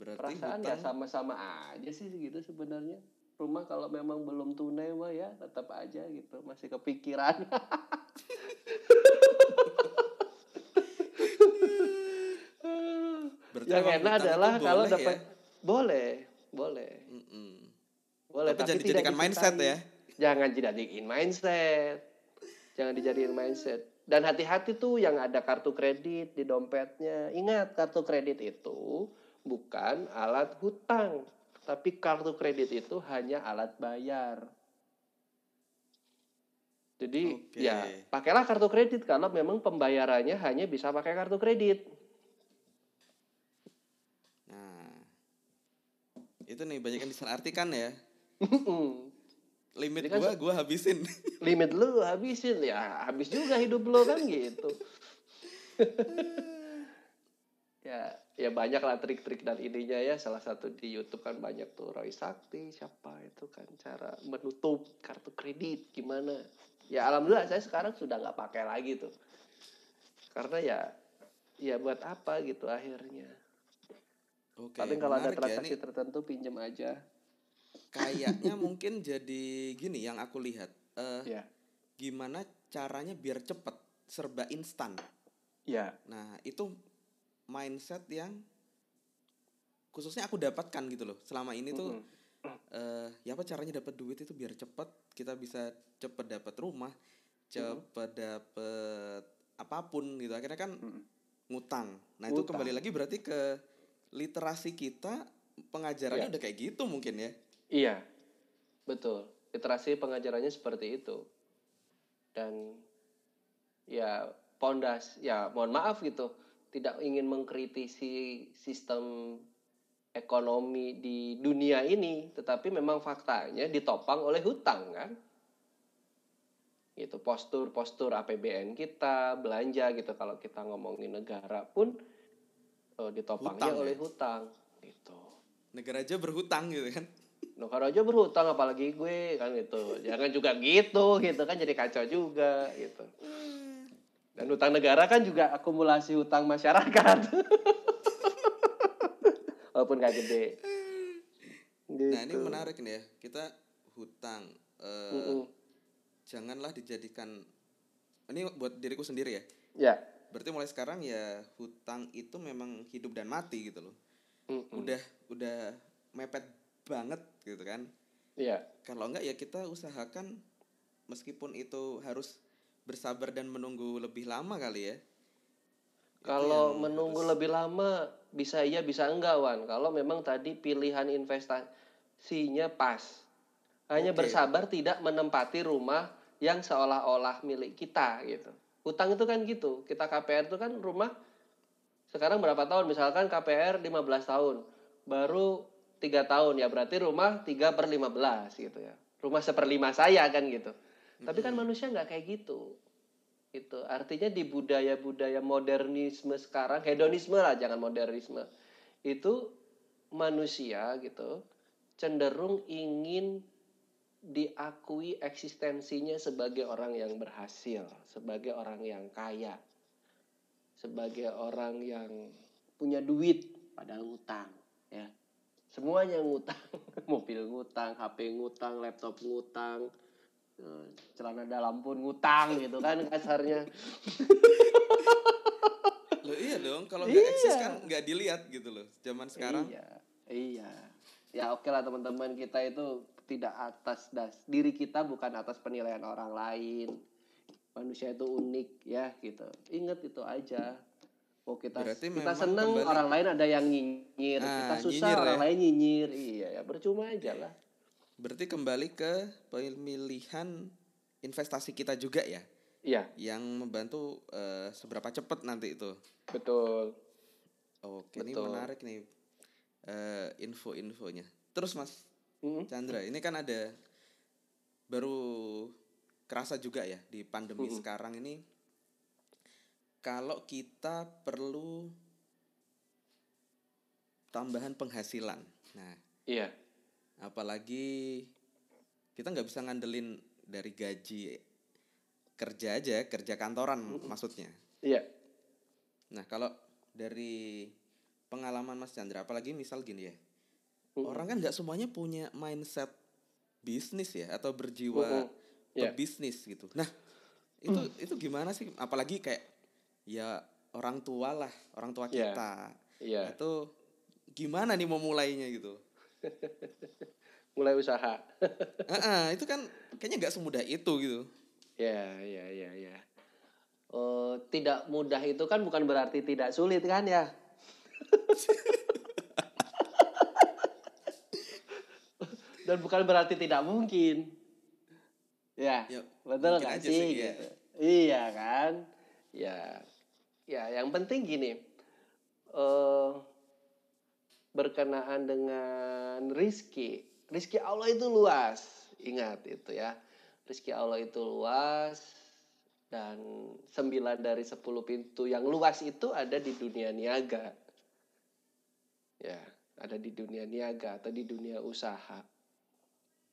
[SPEAKER 2] Berarti
[SPEAKER 3] Perasaan ya sama-sama aja sih gitu sebenarnya. Rumah kalau memang belum tunai mah ya tetap aja gitu, masih kepikiran.
[SPEAKER 2] Berarti
[SPEAKER 3] yang enak
[SPEAKER 2] itu
[SPEAKER 3] adalah kalau dapat
[SPEAKER 2] ya?
[SPEAKER 3] boleh, boleh.
[SPEAKER 2] Mm-mm.
[SPEAKER 3] Boleh
[SPEAKER 2] Tapi jangan
[SPEAKER 3] tidak
[SPEAKER 2] dijadikan mindset ya.
[SPEAKER 3] Jangan dijadiin mindset. Jangan dijadiin mindset. Dan hati-hati tuh yang ada kartu kredit di dompetnya. Ingat, kartu kredit itu bukan alat hutang, tapi kartu kredit itu hanya alat bayar. Jadi
[SPEAKER 2] Oke.
[SPEAKER 3] ya pakailah kartu kredit kalau memang pembayarannya hanya bisa pakai kartu kredit.
[SPEAKER 2] Nah. Itu nih banyak yang disalahartikan ya. Limit
[SPEAKER 3] kan
[SPEAKER 2] gua gua habisin.
[SPEAKER 3] limit lu habisin ya habis juga hidup lu kan gitu ya ya banyak lah trik-trik dan idenya ya salah satu di YouTube kan banyak tuh Roy Sakti siapa itu kan cara menutup kartu kredit gimana ya alhamdulillah saya sekarang sudah nggak pakai lagi tuh karena ya ya buat apa gitu akhirnya
[SPEAKER 2] Oke.
[SPEAKER 3] paling kalau ada
[SPEAKER 2] menarik ya.
[SPEAKER 3] transaksi
[SPEAKER 2] Ini
[SPEAKER 3] tertentu pinjam aja
[SPEAKER 2] kayaknya mungkin jadi gini yang aku lihat. Eh
[SPEAKER 3] ya
[SPEAKER 2] gimana caranya biar cepet serba instan.
[SPEAKER 3] ya
[SPEAKER 2] Nah, itu mindset yang khususnya aku dapatkan gitu loh. Selama ini tuh
[SPEAKER 3] Mm-mm.
[SPEAKER 2] eh ya apa caranya dapat duit itu biar cepet kita bisa cepet dapat rumah, cepet dapat apa pun gitu. Akhirnya kan
[SPEAKER 3] Mm-mm.
[SPEAKER 2] ngutang. Nah, itu
[SPEAKER 3] Ngutang.
[SPEAKER 2] kembali lagi berarti ke literasi kita pengajarannya
[SPEAKER 3] Ya.
[SPEAKER 2] udah kayak gitu mungkin ya.
[SPEAKER 3] Iya, betul. Literasi pengajarannya seperti itu. Dan ya pondas, ya mohon maaf gitu, tidak ingin mengkritisi sistem ekonomi di dunia ini, tetapi memang faktanya ditopang oleh hutang kan. Gitu, postur-postur APBN kita, belanja gitu kalau kita ngomongin negara pun eh, ditopangnya
[SPEAKER 2] Hutang ya?
[SPEAKER 3] oleh hutang gitu.
[SPEAKER 2] Negara aja berhutang gitu kan.
[SPEAKER 3] Nukar aja berhutang apalagi gue kan gitu. Jangan juga gitu gitu kan jadi kacau juga gitu. Dan hutang negara kan juga akumulasi hutang masyarakat. Walaupun gak gede. Gitu.
[SPEAKER 2] Nah, ini menarik nih ya. Kita hutang eh,
[SPEAKER 3] Mm-mm.
[SPEAKER 2] janganlah dijadikan ini buat diriku sendiri ya.
[SPEAKER 3] Ya.
[SPEAKER 2] Berarti mulai sekarang ya hutang itu memang hidup dan mati gitu loh.
[SPEAKER 3] Mm-mm.
[SPEAKER 2] Udah udah mepet banget gitu kan.
[SPEAKER 3] Iya.
[SPEAKER 2] Kalau enggak ya kita usahakan meskipun itu harus bersabar dan menunggu lebih lama kali ya.
[SPEAKER 3] Kalau menunggu
[SPEAKER 2] harus-
[SPEAKER 3] lebih lama bisa iya bisa enggak Wan. Kalau memang tadi pilihan investasinya pas. Hanya
[SPEAKER 2] Oke.
[SPEAKER 3] bersabar tidak menempati rumah yang seolah-olah milik kita gitu. Hutang itu kan gitu. Kita KPR itu kan rumah sekarang berapa tahun? Misalkan KPR 15 tahun. Baru tiga tahun ya berarti rumah 3 per 15 gitu ya. Rumah seperlima saya kan gitu. Tapi kan manusia nggak kayak gitu itu artinya di budaya-budaya modernisme sekarang hedonisme lah jangan modernisme itu manusia gitu cenderung ingin diakui eksistensinya sebagai orang yang berhasil, sebagai orang yang kaya, sebagai orang yang punya duit padahal ngutang, ya. Semuanya ngutang, mobil ngutang, HP ngutang, laptop ngutang, eh, celana dalam pun ngutang gitu kan kasarnya.
[SPEAKER 2] Loh iya dong, kalau nggak eksis
[SPEAKER 3] Iya.
[SPEAKER 2] kan nggak dilihat gitu loh. Zaman sekarang
[SPEAKER 3] Iya, iya. Ya oke lah teman-teman kita itu tidak atas das diri kita bukan atas penilaian orang lain. Manusia itu unik ya gitu. Ingat itu aja. Oh kita
[SPEAKER 2] Berarti
[SPEAKER 3] kita seneng
[SPEAKER 2] kembali-
[SPEAKER 3] orang lain ada yang nyinyir,
[SPEAKER 2] Ah,
[SPEAKER 3] kita susah
[SPEAKER 2] nyinyir
[SPEAKER 3] orang
[SPEAKER 2] ya.
[SPEAKER 3] lain nyinyir. Iya ya percuma aja lah.
[SPEAKER 2] berarti kembali ke pemilihan investasi kita juga ya,
[SPEAKER 3] Iya
[SPEAKER 2] yang membantu eh, seberapa cepat nanti itu.
[SPEAKER 3] betul.
[SPEAKER 2] Oke, ini
[SPEAKER 3] Betul.
[SPEAKER 2] menarik nih eh, info-infonya. Terus Mas
[SPEAKER 3] Mm.
[SPEAKER 2] Chandra, ini kan ada baru kerasa juga ya di pandemi
[SPEAKER 3] Mm-mm.
[SPEAKER 2] sekarang ini kalau kita perlu tambahan penghasilan. Nah,
[SPEAKER 3] Iya
[SPEAKER 2] apalagi kita nggak bisa ngandelin dari gaji kerja aja, kerja kantoran maksudnya.
[SPEAKER 3] iya
[SPEAKER 2] Nah, kalau dari pengalaman Mas Chandra, apalagi misal gini ya,
[SPEAKER 3] Mm-mm.
[SPEAKER 2] orang kan nggak semuanya punya mindset bisnis ya atau berjiwa.
[SPEAKER 3] Iya.
[SPEAKER 2] pebisnis gitu. Nah, itu itu gimana sih? Apalagi kayak ya orang tua lah, orang tua
[SPEAKER 3] Iya.
[SPEAKER 2] kita.
[SPEAKER 3] iya.
[SPEAKER 2] Itu gimana nih mau mulainya gitu?
[SPEAKER 3] Mulai usaha.
[SPEAKER 2] Ah, itu kan kayaknya nggak semudah itu gitu.
[SPEAKER 3] Ya, ya, ya, ya. Eh, tidak mudah itu kan bukan berarti tidak sulit kan ya? Dan bukan berarti tidak mungkin. Ya,
[SPEAKER 2] Ya,
[SPEAKER 3] betul
[SPEAKER 2] mungkin
[SPEAKER 3] kan sih?
[SPEAKER 2] sih, iya.
[SPEAKER 3] gitu. Iya kan? Ya, ya yang penting gini. eh berkenaan dengan rizki. Rizki Allah itu luas. Ingat itu ya. Rizki Allah itu luas. Dan sembilan dari sepuluh pintu yang luas itu ada di dunia niaga. Ya, ada di dunia niaga atau di dunia usaha.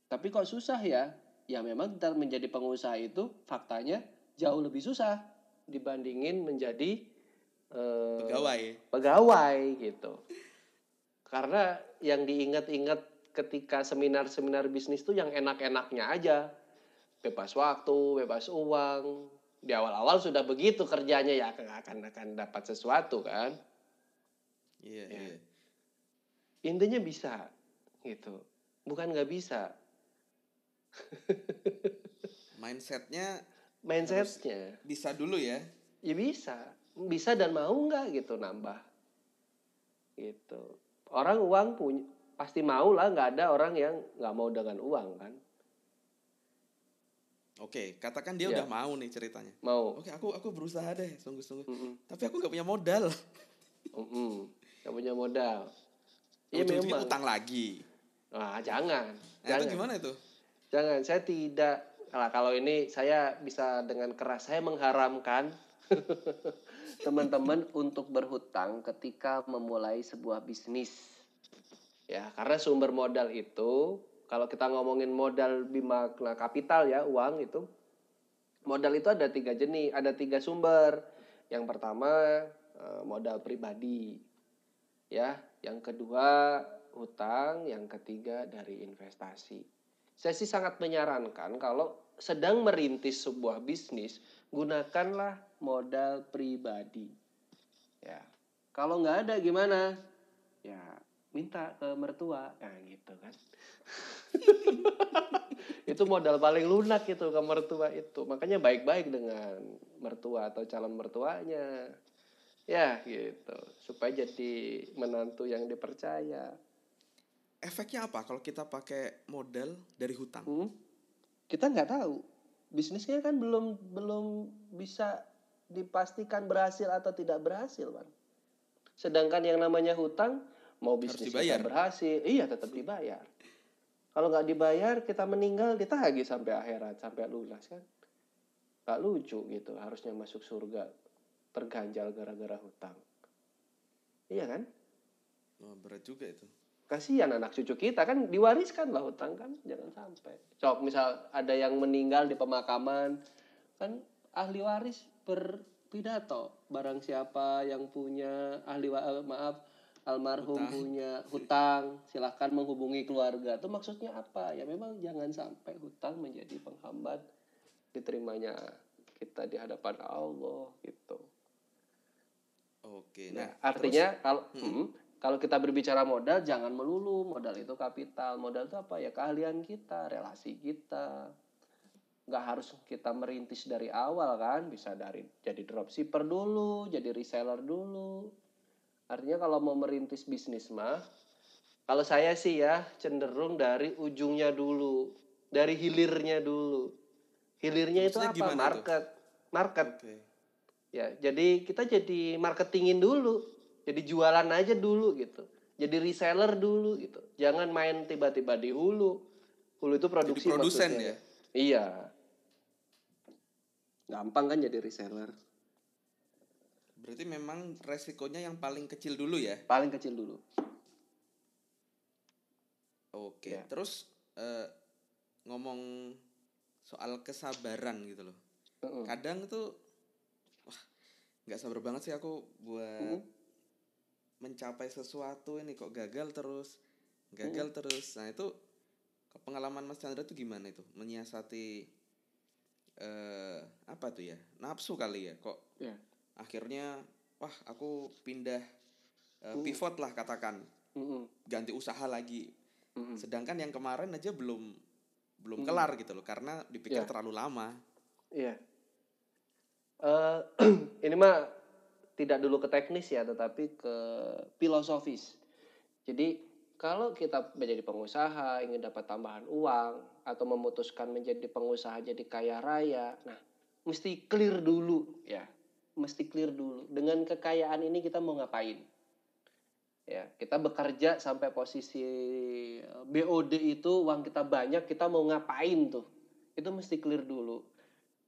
[SPEAKER 3] Tapi kok susah ya? Ya memang menjadi pengusaha itu faktanya jauh lebih susah dibandingin menjadi eh,
[SPEAKER 2] Pegawai.
[SPEAKER 3] pegawai gitu. Karena yang diingat-ingat ketika seminar-seminar bisnis tuh yang enak-enaknya aja. Bebas waktu, bebas uang. Di awal-awal sudah begitu kerjanya ya akan akan dapat sesuatu kan.
[SPEAKER 2] Iya,
[SPEAKER 3] Ya.
[SPEAKER 2] iya.
[SPEAKER 3] Intinya bisa gitu. Bukan nggak bisa.
[SPEAKER 2] Mindsetnya
[SPEAKER 3] Mindsetnya
[SPEAKER 2] bisa dulu ya.
[SPEAKER 3] ya bisa. Bisa dan mau nggak gitu nambah. Gitu. Orang uang punya pasti mau lah nggak ada orang yang nggak mau dengan uang kan
[SPEAKER 2] Oke, katakan dia
[SPEAKER 3] Iya.
[SPEAKER 2] udah mau nih ceritanya.
[SPEAKER 3] mau
[SPEAKER 2] Oke, aku aku berusaha deh, sungguh-sungguh.
[SPEAKER 3] Mm-mm.
[SPEAKER 2] Tapi aku nggak punya modal.
[SPEAKER 3] Mm-mm. nggak punya modal Iya memang
[SPEAKER 2] utang lagi.
[SPEAKER 3] ah jangan
[SPEAKER 2] Nah, itu
[SPEAKER 3] jangan
[SPEAKER 2] gimana itu?
[SPEAKER 3] jangan saya tidak Nah, kalau ini saya bisa dengan keras saya mengharamkan teman-teman untuk berhutang ketika memulai sebuah bisnis. Ya, karena sumber modal itu kalau kita ngomongin modal bimakna kapital ya, uang itu modal itu ada tiga jenis, ada tiga sumber. Yang pertama eh, modal pribadi. Ya, yang kedua hutang, yang ketiga dari investasi. Saya sih sangat menyarankan kalau sedang merintis sebuah bisnis, gunakanlah modal pribadi. Ya, kalau nggak ada gimana? Ya, minta ke mertua, nah gitu kan. itu modal paling lunak itu ke mertua itu. Makanya baik-baik dengan mertua atau calon mertuanya. Ya, gitu. Supaya jadi menantu yang dipercaya.
[SPEAKER 2] Efeknya apa kalau kita pakai modal dari hutang?
[SPEAKER 3] Hmm? Kita nggak tahu. Bisnisnya kan belum belum bisa dipastikan berhasil atau tidak berhasil, Bang. Sedangkan yang namanya hutang mau bisnis kita berhasil, iya tetap dibayar. Kalau nggak dibayar, kita meninggal ditagih sampai akhirat, sampai lunas kan. Gak lucu gitu, harusnya masuk surga terganjal gara-gara hutang. Iya kan?
[SPEAKER 2] Wah, berat juga itu.
[SPEAKER 3] Kasihan anak cucu kita kan diwariskan lah hutang kan jangan sampai. Cok misal ada yang meninggal di pemakaman kan ahli waris berpidato barang siapa yang punya ahli wa- eh, maaf almarhum punya hutang silahkan menghubungi keluarga. Itu maksudnya apa? Ya memang jangan sampai hutang menjadi penghambat diterimanya kita di hadapan Allah gitu.
[SPEAKER 2] Oke.
[SPEAKER 3] Nah,
[SPEAKER 2] Nah,
[SPEAKER 3] artinya kalau mm, kalau kita berbicara modal jangan melulu modal itu kapital. Modal itu apa ya? Keahlian kita, relasi kita. Nggak harus kita merintis dari awal kan, bisa dari jadi dropshipper dulu, jadi reseller dulu. Artinya kalau mau merintis bisnis mah kalau saya sih ya cenderung dari ujungnya dulu, dari hilirnya dulu. Hilirnya itu
[SPEAKER 2] Maksudnya
[SPEAKER 3] apa?
[SPEAKER 2] gimana tuh?
[SPEAKER 3] Market. Market.
[SPEAKER 2] Oke.
[SPEAKER 3] Ya, jadi kita jadi marketingin dulu. Jadi jualan aja dulu gitu. Jadi reseller dulu gitu. Jangan main tiba-tiba di hulu. Hulu itu produksi
[SPEAKER 2] Jadi produsen
[SPEAKER 3] maksudnya.
[SPEAKER 2] ya?
[SPEAKER 3] Iya. Gampang kan jadi reseller.
[SPEAKER 2] Berarti memang resikonya yang paling kecil dulu ya.
[SPEAKER 3] Paling kecil dulu.
[SPEAKER 2] Oke.
[SPEAKER 3] Ya.
[SPEAKER 2] Terus eh, ngomong soal kesabaran gitu loh.
[SPEAKER 3] Heeh.
[SPEAKER 2] Kadang tuh wah nggak sabar banget sih aku buat
[SPEAKER 3] Mm.
[SPEAKER 2] Mencapai sesuatu ini kok gagal terus, gagal terus. Nah itu pengalaman Mas Chandra tuh gimana itu menyiasati eh apa tuh ya nafsu kali ya kok
[SPEAKER 3] Ya.
[SPEAKER 2] akhirnya wah aku pindah eh, pivot lah katakan
[SPEAKER 3] Mm-mm.
[SPEAKER 2] ganti usaha lagi
[SPEAKER 3] Mm-mm.
[SPEAKER 2] sedangkan yang kemarin aja belum belum kelar gitu loh karena dipikir
[SPEAKER 3] Ya.
[SPEAKER 2] terlalu lama
[SPEAKER 3] Iya. Eh, ini mah tidak dulu ke teknis ya, tetapi ke filosofis. Jadi kalau kita menjadi pengusaha ingin dapat tambahan uang atau memutuskan menjadi pengusaha jadi kaya raya, nah mesti clear dulu ya, mesti clear dulu. Dengan kekayaan ini kita mau ngapain? Ya, kita bekerja sampai posisi eh, BOD itu uang kita banyak, kita mau ngapain tuh? Itu mesti clear dulu.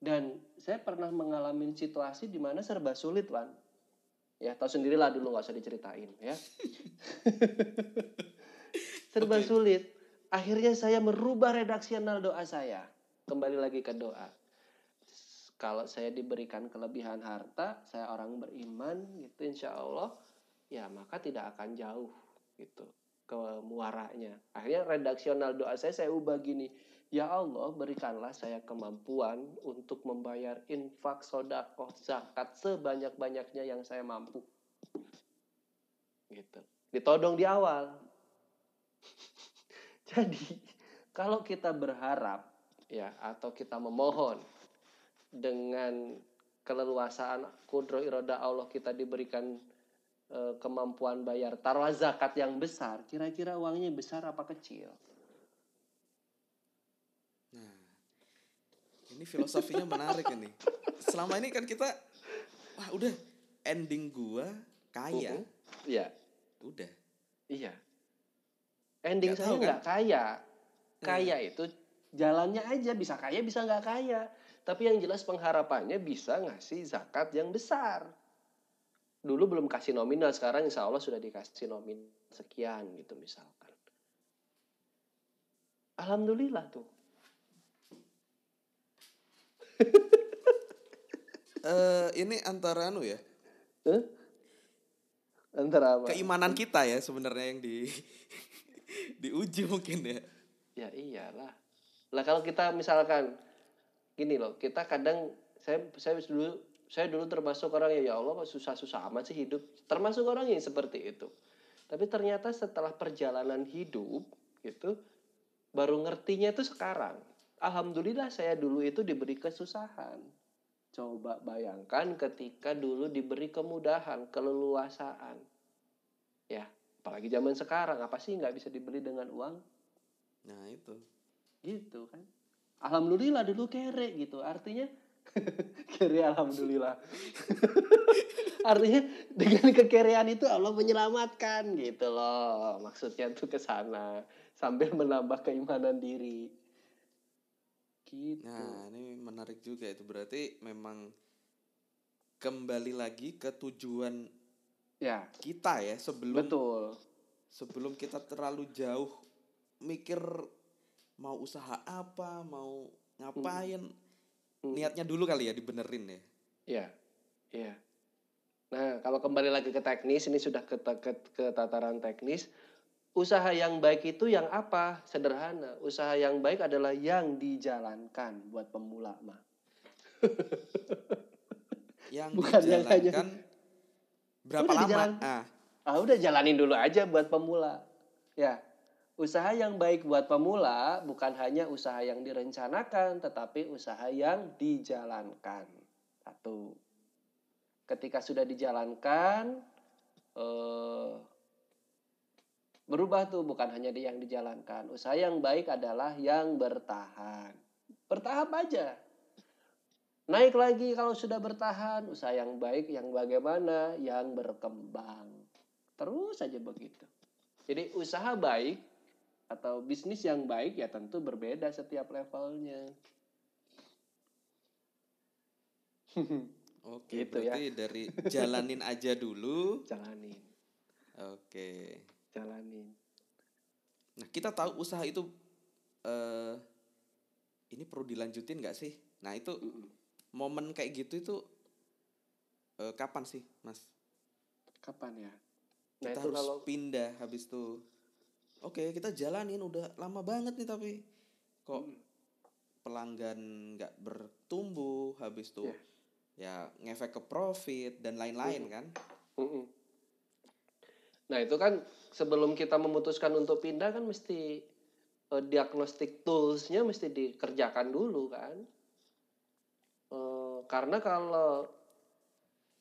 [SPEAKER 3] Dan saya pernah mengalami situasi di mana serba sulit, Wan. Ya, tahu sendirilah dulu nggak usah diceritain, ya. serba
[SPEAKER 2] Oke.
[SPEAKER 3] sulit. Akhirnya saya merubah redaksional doa saya. Kembali lagi ke doa. Kalau saya diberikan kelebihan harta, saya orang beriman, gitu, insya Allah, ya maka tidak akan jauh, gitu, ke muaranya. Akhirnya redaksional doa saya saya ubah gini, Ya Allah, berikanlah saya kemampuan untuk membayar infak, sodakoh, zakat sebanyak-banyaknya yang saya mampu. Gitu. Ditodong di awal. Jadi, kalau kita berharap ya atau kita memohon dengan keleluasaan kudro iroda Allah kita diberikan eh, kemampuan bayar taruh zakat yang besar, kira-kira uangnya besar apa kecil?
[SPEAKER 2] Ini filosofinya menarik ini selama ini kan kita wah udah ending gua kaya
[SPEAKER 3] Mhm. Iya.
[SPEAKER 2] udah
[SPEAKER 3] Iya. Ending
[SPEAKER 2] Nggak
[SPEAKER 3] saya
[SPEAKER 2] kan?
[SPEAKER 3] nggak kaya. Kaya itu jalannya aja bisa kaya bisa nggak kaya. Tapi yang jelas pengharapannya bisa ngasih zakat yang besar. Dulu belum kasih nominal, sekarang insya Allah sudah dikasih nominal sekian gitu misalkan. Alhamdulillah tuh.
[SPEAKER 2] Eh ini antara anu ya
[SPEAKER 3] Hah? Antara apa?
[SPEAKER 2] keimanan kita ya sebenarnya yang di diuji mungkin ya
[SPEAKER 3] Ya iyalah. Lah kalau kita misalkan gini loh, kita kadang saya saya dulu saya dulu termasuk orang yang ya Allah susah-susah amat sih hidup. Termasuk orang yang seperti itu. Tapi ternyata setelah perjalanan hidup gitu baru ngertinya itu sekarang. Alhamdulillah saya dulu itu diberi kesusahan. Coba bayangkan ketika dulu diberi kemudahan, keleluasaan. Ya, apalagi zaman sekarang apa sih nggak bisa dibeli dengan uang?
[SPEAKER 2] nah itu
[SPEAKER 3] gitu kan alhamdulillah dulu kere gitu artinya kere alhamdulillah artinya dengan kekerean itu Allah menyelamatkan gitu loh maksudnya tuh ke sana sambil menambah keimanan diri gitu
[SPEAKER 2] nah ini menarik juga itu berarti memang kembali lagi ke tujuan
[SPEAKER 3] ya
[SPEAKER 2] kita ya sebelum
[SPEAKER 3] betul
[SPEAKER 2] sebelum kita terlalu jauh mikir mau usaha apa, mau ngapain,
[SPEAKER 3] Hmm.
[SPEAKER 2] niatnya dulu kali ya dibenerin ya.
[SPEAKER 3] Iya, iya. Nah, kalau kembali lagi ke teknis, ini sudah ke, ke, ke tataran teknis. Usaha yang baik itu yang apa? Sederhana. Usaha yang baik adalah yang dijalankan buat pemula mah.
[SPEAKER 2] Yang
[SPEAKER 3] Bukan yang
[SPEAKER 2] dijalankan berapa
[SPEAKER 3] Udah
[SPEAKER 2] lama?
[SPEAKER 3] dijalan-
[SPEAKER 2] Ah,
[SPEAKER 3] Ah, udah jalanin dulu aja buat pemula. Ya. Usaha yang baik buat pemula bukan hanya usaha yang direncanakan, tetapi usaha yang dijalankan. Satu. Ketika sudah dijalankan, eh, berubah tuh bukan hanya di yang dijalankan. Usaha yang baik adalah yang bertahan. Bertahap aja. Naik lagi kalau sudah bertahan, usaha yang baik yang bagaimana? Yang berkembang. Terus saja begitu. Jadi usaha baik atau bisnis yang baik ya tentu berbeda setiap levelnya.
[SPEAKER 2] Oke,
[SPEAKER 3] Gitu ya.
[SPEAKER 2] berarti dari jalanin aja dulu.
[SPEAKER 3] Jalanin,
[SPEAKER 2] Oke.
[SPEAKER 3] Jalanin.
[SPEAKER 2] Nah, kita tahu usaha itu eh ini perlu dilanjutin nggak sih? Nah, itu
[SPEAKER 3] Mm-mm.
[SPEAKER 2] momen kayak gitu itu eh, kapan sih, Mas?
[SPEAKER 3] Kapan ya? Nah
[SPEAKER 2] Kita
[SPEAKER 3] itu
[SPEAKER 2] harus
[SPEAKER 3] kalau
[SPEAKER 2] pindah habis itu. Oke, kita jalanin udah lama banget nih tapi kok
[SPEAKER 3] Mm.
[SPEAKER 2] pelanggan nggak bertumbuh habis itu
[SPEAKER 3] Iya.
[SPEAKER 2] ya ngefek ke profit dan lain-lain kan?
[SPEAKER 3] Mm-mm. Nah itu kan sebelum kita memutuskan untuk pindah kan mesti eh, diagnostic toolsnya mesti dikerjakan dulu kan. Eh, karena kalau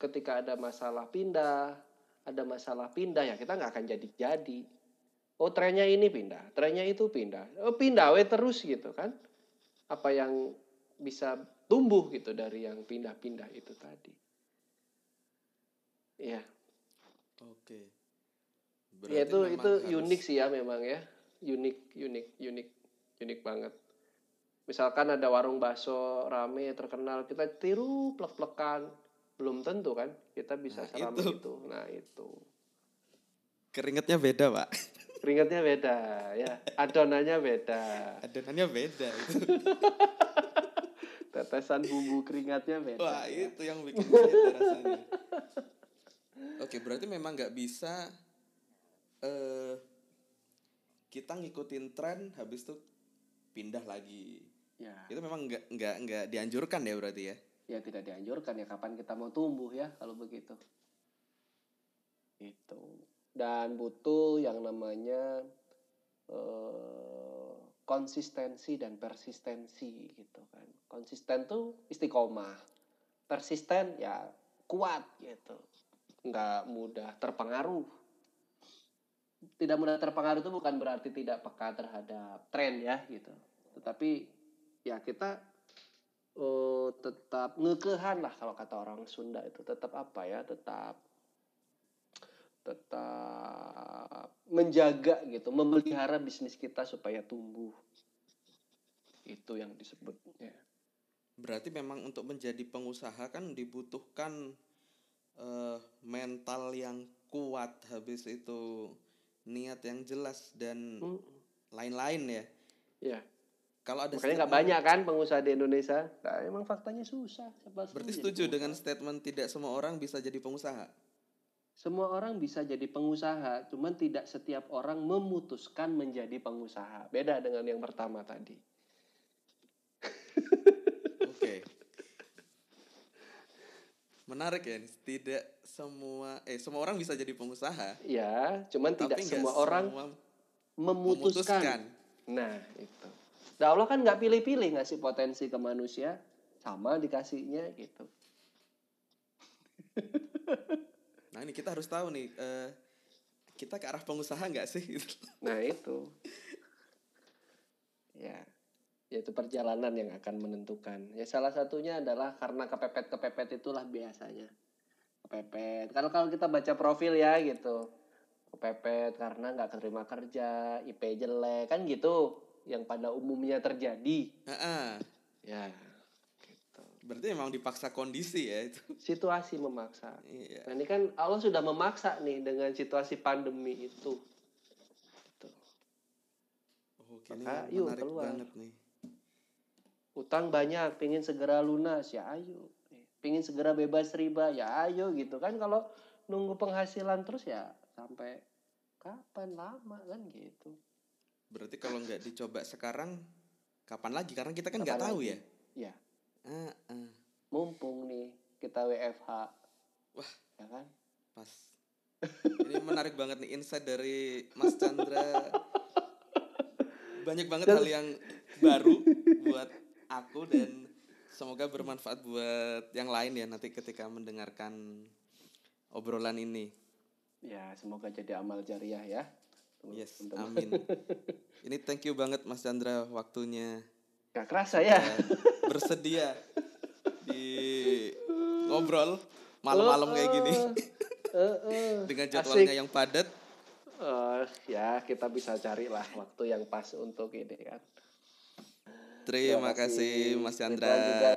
[SPEAKER 3] ketika ada masalah pindah, ada masalah pindah ya kita nggak akan jadi-jadi. Oh trennya ini pindah, trennya itu pindah. Oh pindah we terus gitu kan. Apa yang bisa tumbuh gitu dari yang pindah-pindah itu tadi. Iya.
[SPEAKER 2] Oke.
[SPEAKER 3] Ya itu itu
[SPEAKER 2] harus-
[SPEAKER 3] unik sih ya memang ya. Unik, unik, unik, unik banget. Misalkan ada warung bakso rame terkenal, kita tiru plek-plekan. Belum tentu kan kita bisa
[SPEAKER 2] Nah, itu.
[SPEAKER 3] itu. Nah, itu.
[SPEAKER 2] Keringetnya beda, Pak.
[SPEAKER 3] Keringatnya beda ya. Adonannya beda.
[SPEAKER 2] Adonannya beda itu.
[SPEAKER 3] Tetesan bumbu keringatnya beda.
[SPEAKER 2] Wah,
[SPEAKER 3] ya.
[SPEAKER 2] itu yang bikin beda rasanya. Oke, berarti memang nggak bisa eh kita ngikutin tren habis itu pindah lagi.
[SPEAKER 3] Ya,
[SPEAKER 2] Itu memang nggak nggak nggak dianjurkan ya berarti ya.
[SPEAKER 3] ya tidak dianjurkan ya kapan kita mau tumbuh ya kalau begitu. Itu. Dan butuh yang namanya eh, konsistensi dan persistensi gitu kan. Konsisten tuh istiqomah. Persisten ya kuat gitu. Nggak mudah terpengaruh. Tidak mudah terpengaruh itu bukan berarti tidak peka terhadap tren ya gitu. Tetapi ya kita eh, tetap ngekehan lah kalau kata orang Sunda itu. Tetap apa ya tetap tetap menjaga gitu memelihara bisnis kita supaya tumbuh. Itu yang disebutnya.
[SPEAKER 2] Berarti memang untuk menjadi pengusaha kan dibutuhkan eh, mental yang kuat habis itu niat yang jelas dan
[SPEAKER 3] Hmm,
[SPEAKER 2] lain-lain ya.
[SPEAKER 3] ya
[SPEAKER 2] Kalau ada
[SPEAKER 3] makanya nggak banyak kan pengusaha di Indonesia. Nah, emang faktanya susah. Siapa
[SPEAKER 2] Berarti setuju dengan statement tidak semua orang bisa jadi pengusaha?
[SPEAKER 3] semua orang bisa jadi pengusaha cuman tidak setiap orang memutuskan menjadi pengusaha. Beda dengan yang pertama tadi
[SPEAKER 2] Oke. Menarik ya, tidak semua eh semua orang bisa jadi pengusaha,
[SPEAKER 3] ya cuman tidak
[SPEAKER 2] tapi
[SPEAKER 3] semua orang memutuskan. Nah, itu. Nah, Allah kan nggak pilih-pilih ngasih potensi ke manusia, sama dikasihnya gitu.
[SPEAKER 2] Nah ini kita harus tahu nih, eh, kita ke arah pengusaha nggak sih?
[SPEAKER 3] Nah, itu. Ya, yaitu perjalanan yang akan menentukan. Ya salah satunya adalah karena kepepet-kepepet itulah biasanya. Kepepet. Kalau kalau kita baca profil ya gitu. Kepepet karena nggak keterima kerja, IP jelek, kan gitu. Yang pada umumnya terjadi.
[SPEAKER 2] Ah,
[SPEAKER 3] Ya, gitu.
[SPEAKER 2] berarti memang dipaksa kondisi ya itu.
[SPEAKER 3] Situasi memaksa.
[SPEAKER 2] Iya.
[SPEAKER 3] Nah ini kan Allah sudah memaksa nih dengan situasi pandemi itu.
[SPEAKER 2] Ini
[SPEAKER 3] Maka yuk
[SPEAKER 2] menarik
[SPEAKER 3] keluar.
[SPEAKER 2] banget nih.
[SPEAKER 3] Utang banyak, pingin segera lunas, ya ayo. Pingin segera bebas riba, ya ayo gitu kan. Kalau nunggu penghasilan terus ya sampai kapan lama kan gitu.
[SPEAKER 2] Berarti kalau nggak dicoba sekarang, kapan lagi? Karena kita kan nggak tahu ya.
[SPEAKER 3] Ya,
[SPEAKER 2] Ah, ah.
[SPEAKER 3] mumpung nih kita WFH.
[SPEAKER 2] Wah.
[SPEAKER 3] Ya kan?
[SPEAKER 2] Pas. Ini menarik banget nih insight dari Mas Chandra. Banyak banget hal yang baru buat aku dan semoga bermanfaat buat yang lain ya nanti ketika mendengarkan obrolan ini.
[SPEAKER 3] Ya, semoga jadi amal jariah ya.
[SPEAKER 2] Yes,
[SPEAKER 3] teman-teman.
[SPEAKER 2] amin. Ini thank you banget Mas Chandra waktunya
[SPEAKER 3] Gak kerasa ya.
[SPEAKER 2] bersedia di ngobrol malam-malam kayak gini
[SPEAKER 3] Eh, eh.
[SPEAKER 2] dengan
[SPEAKER 3] Asik.
[SPEAKER 2] jadwalnya yang padat.
[SPEAKER 3] Eh, ya kita bisa carilah waktu yang pas untuk ini kan.
[SPEAKER 2] Terima kasih Mas Chandra.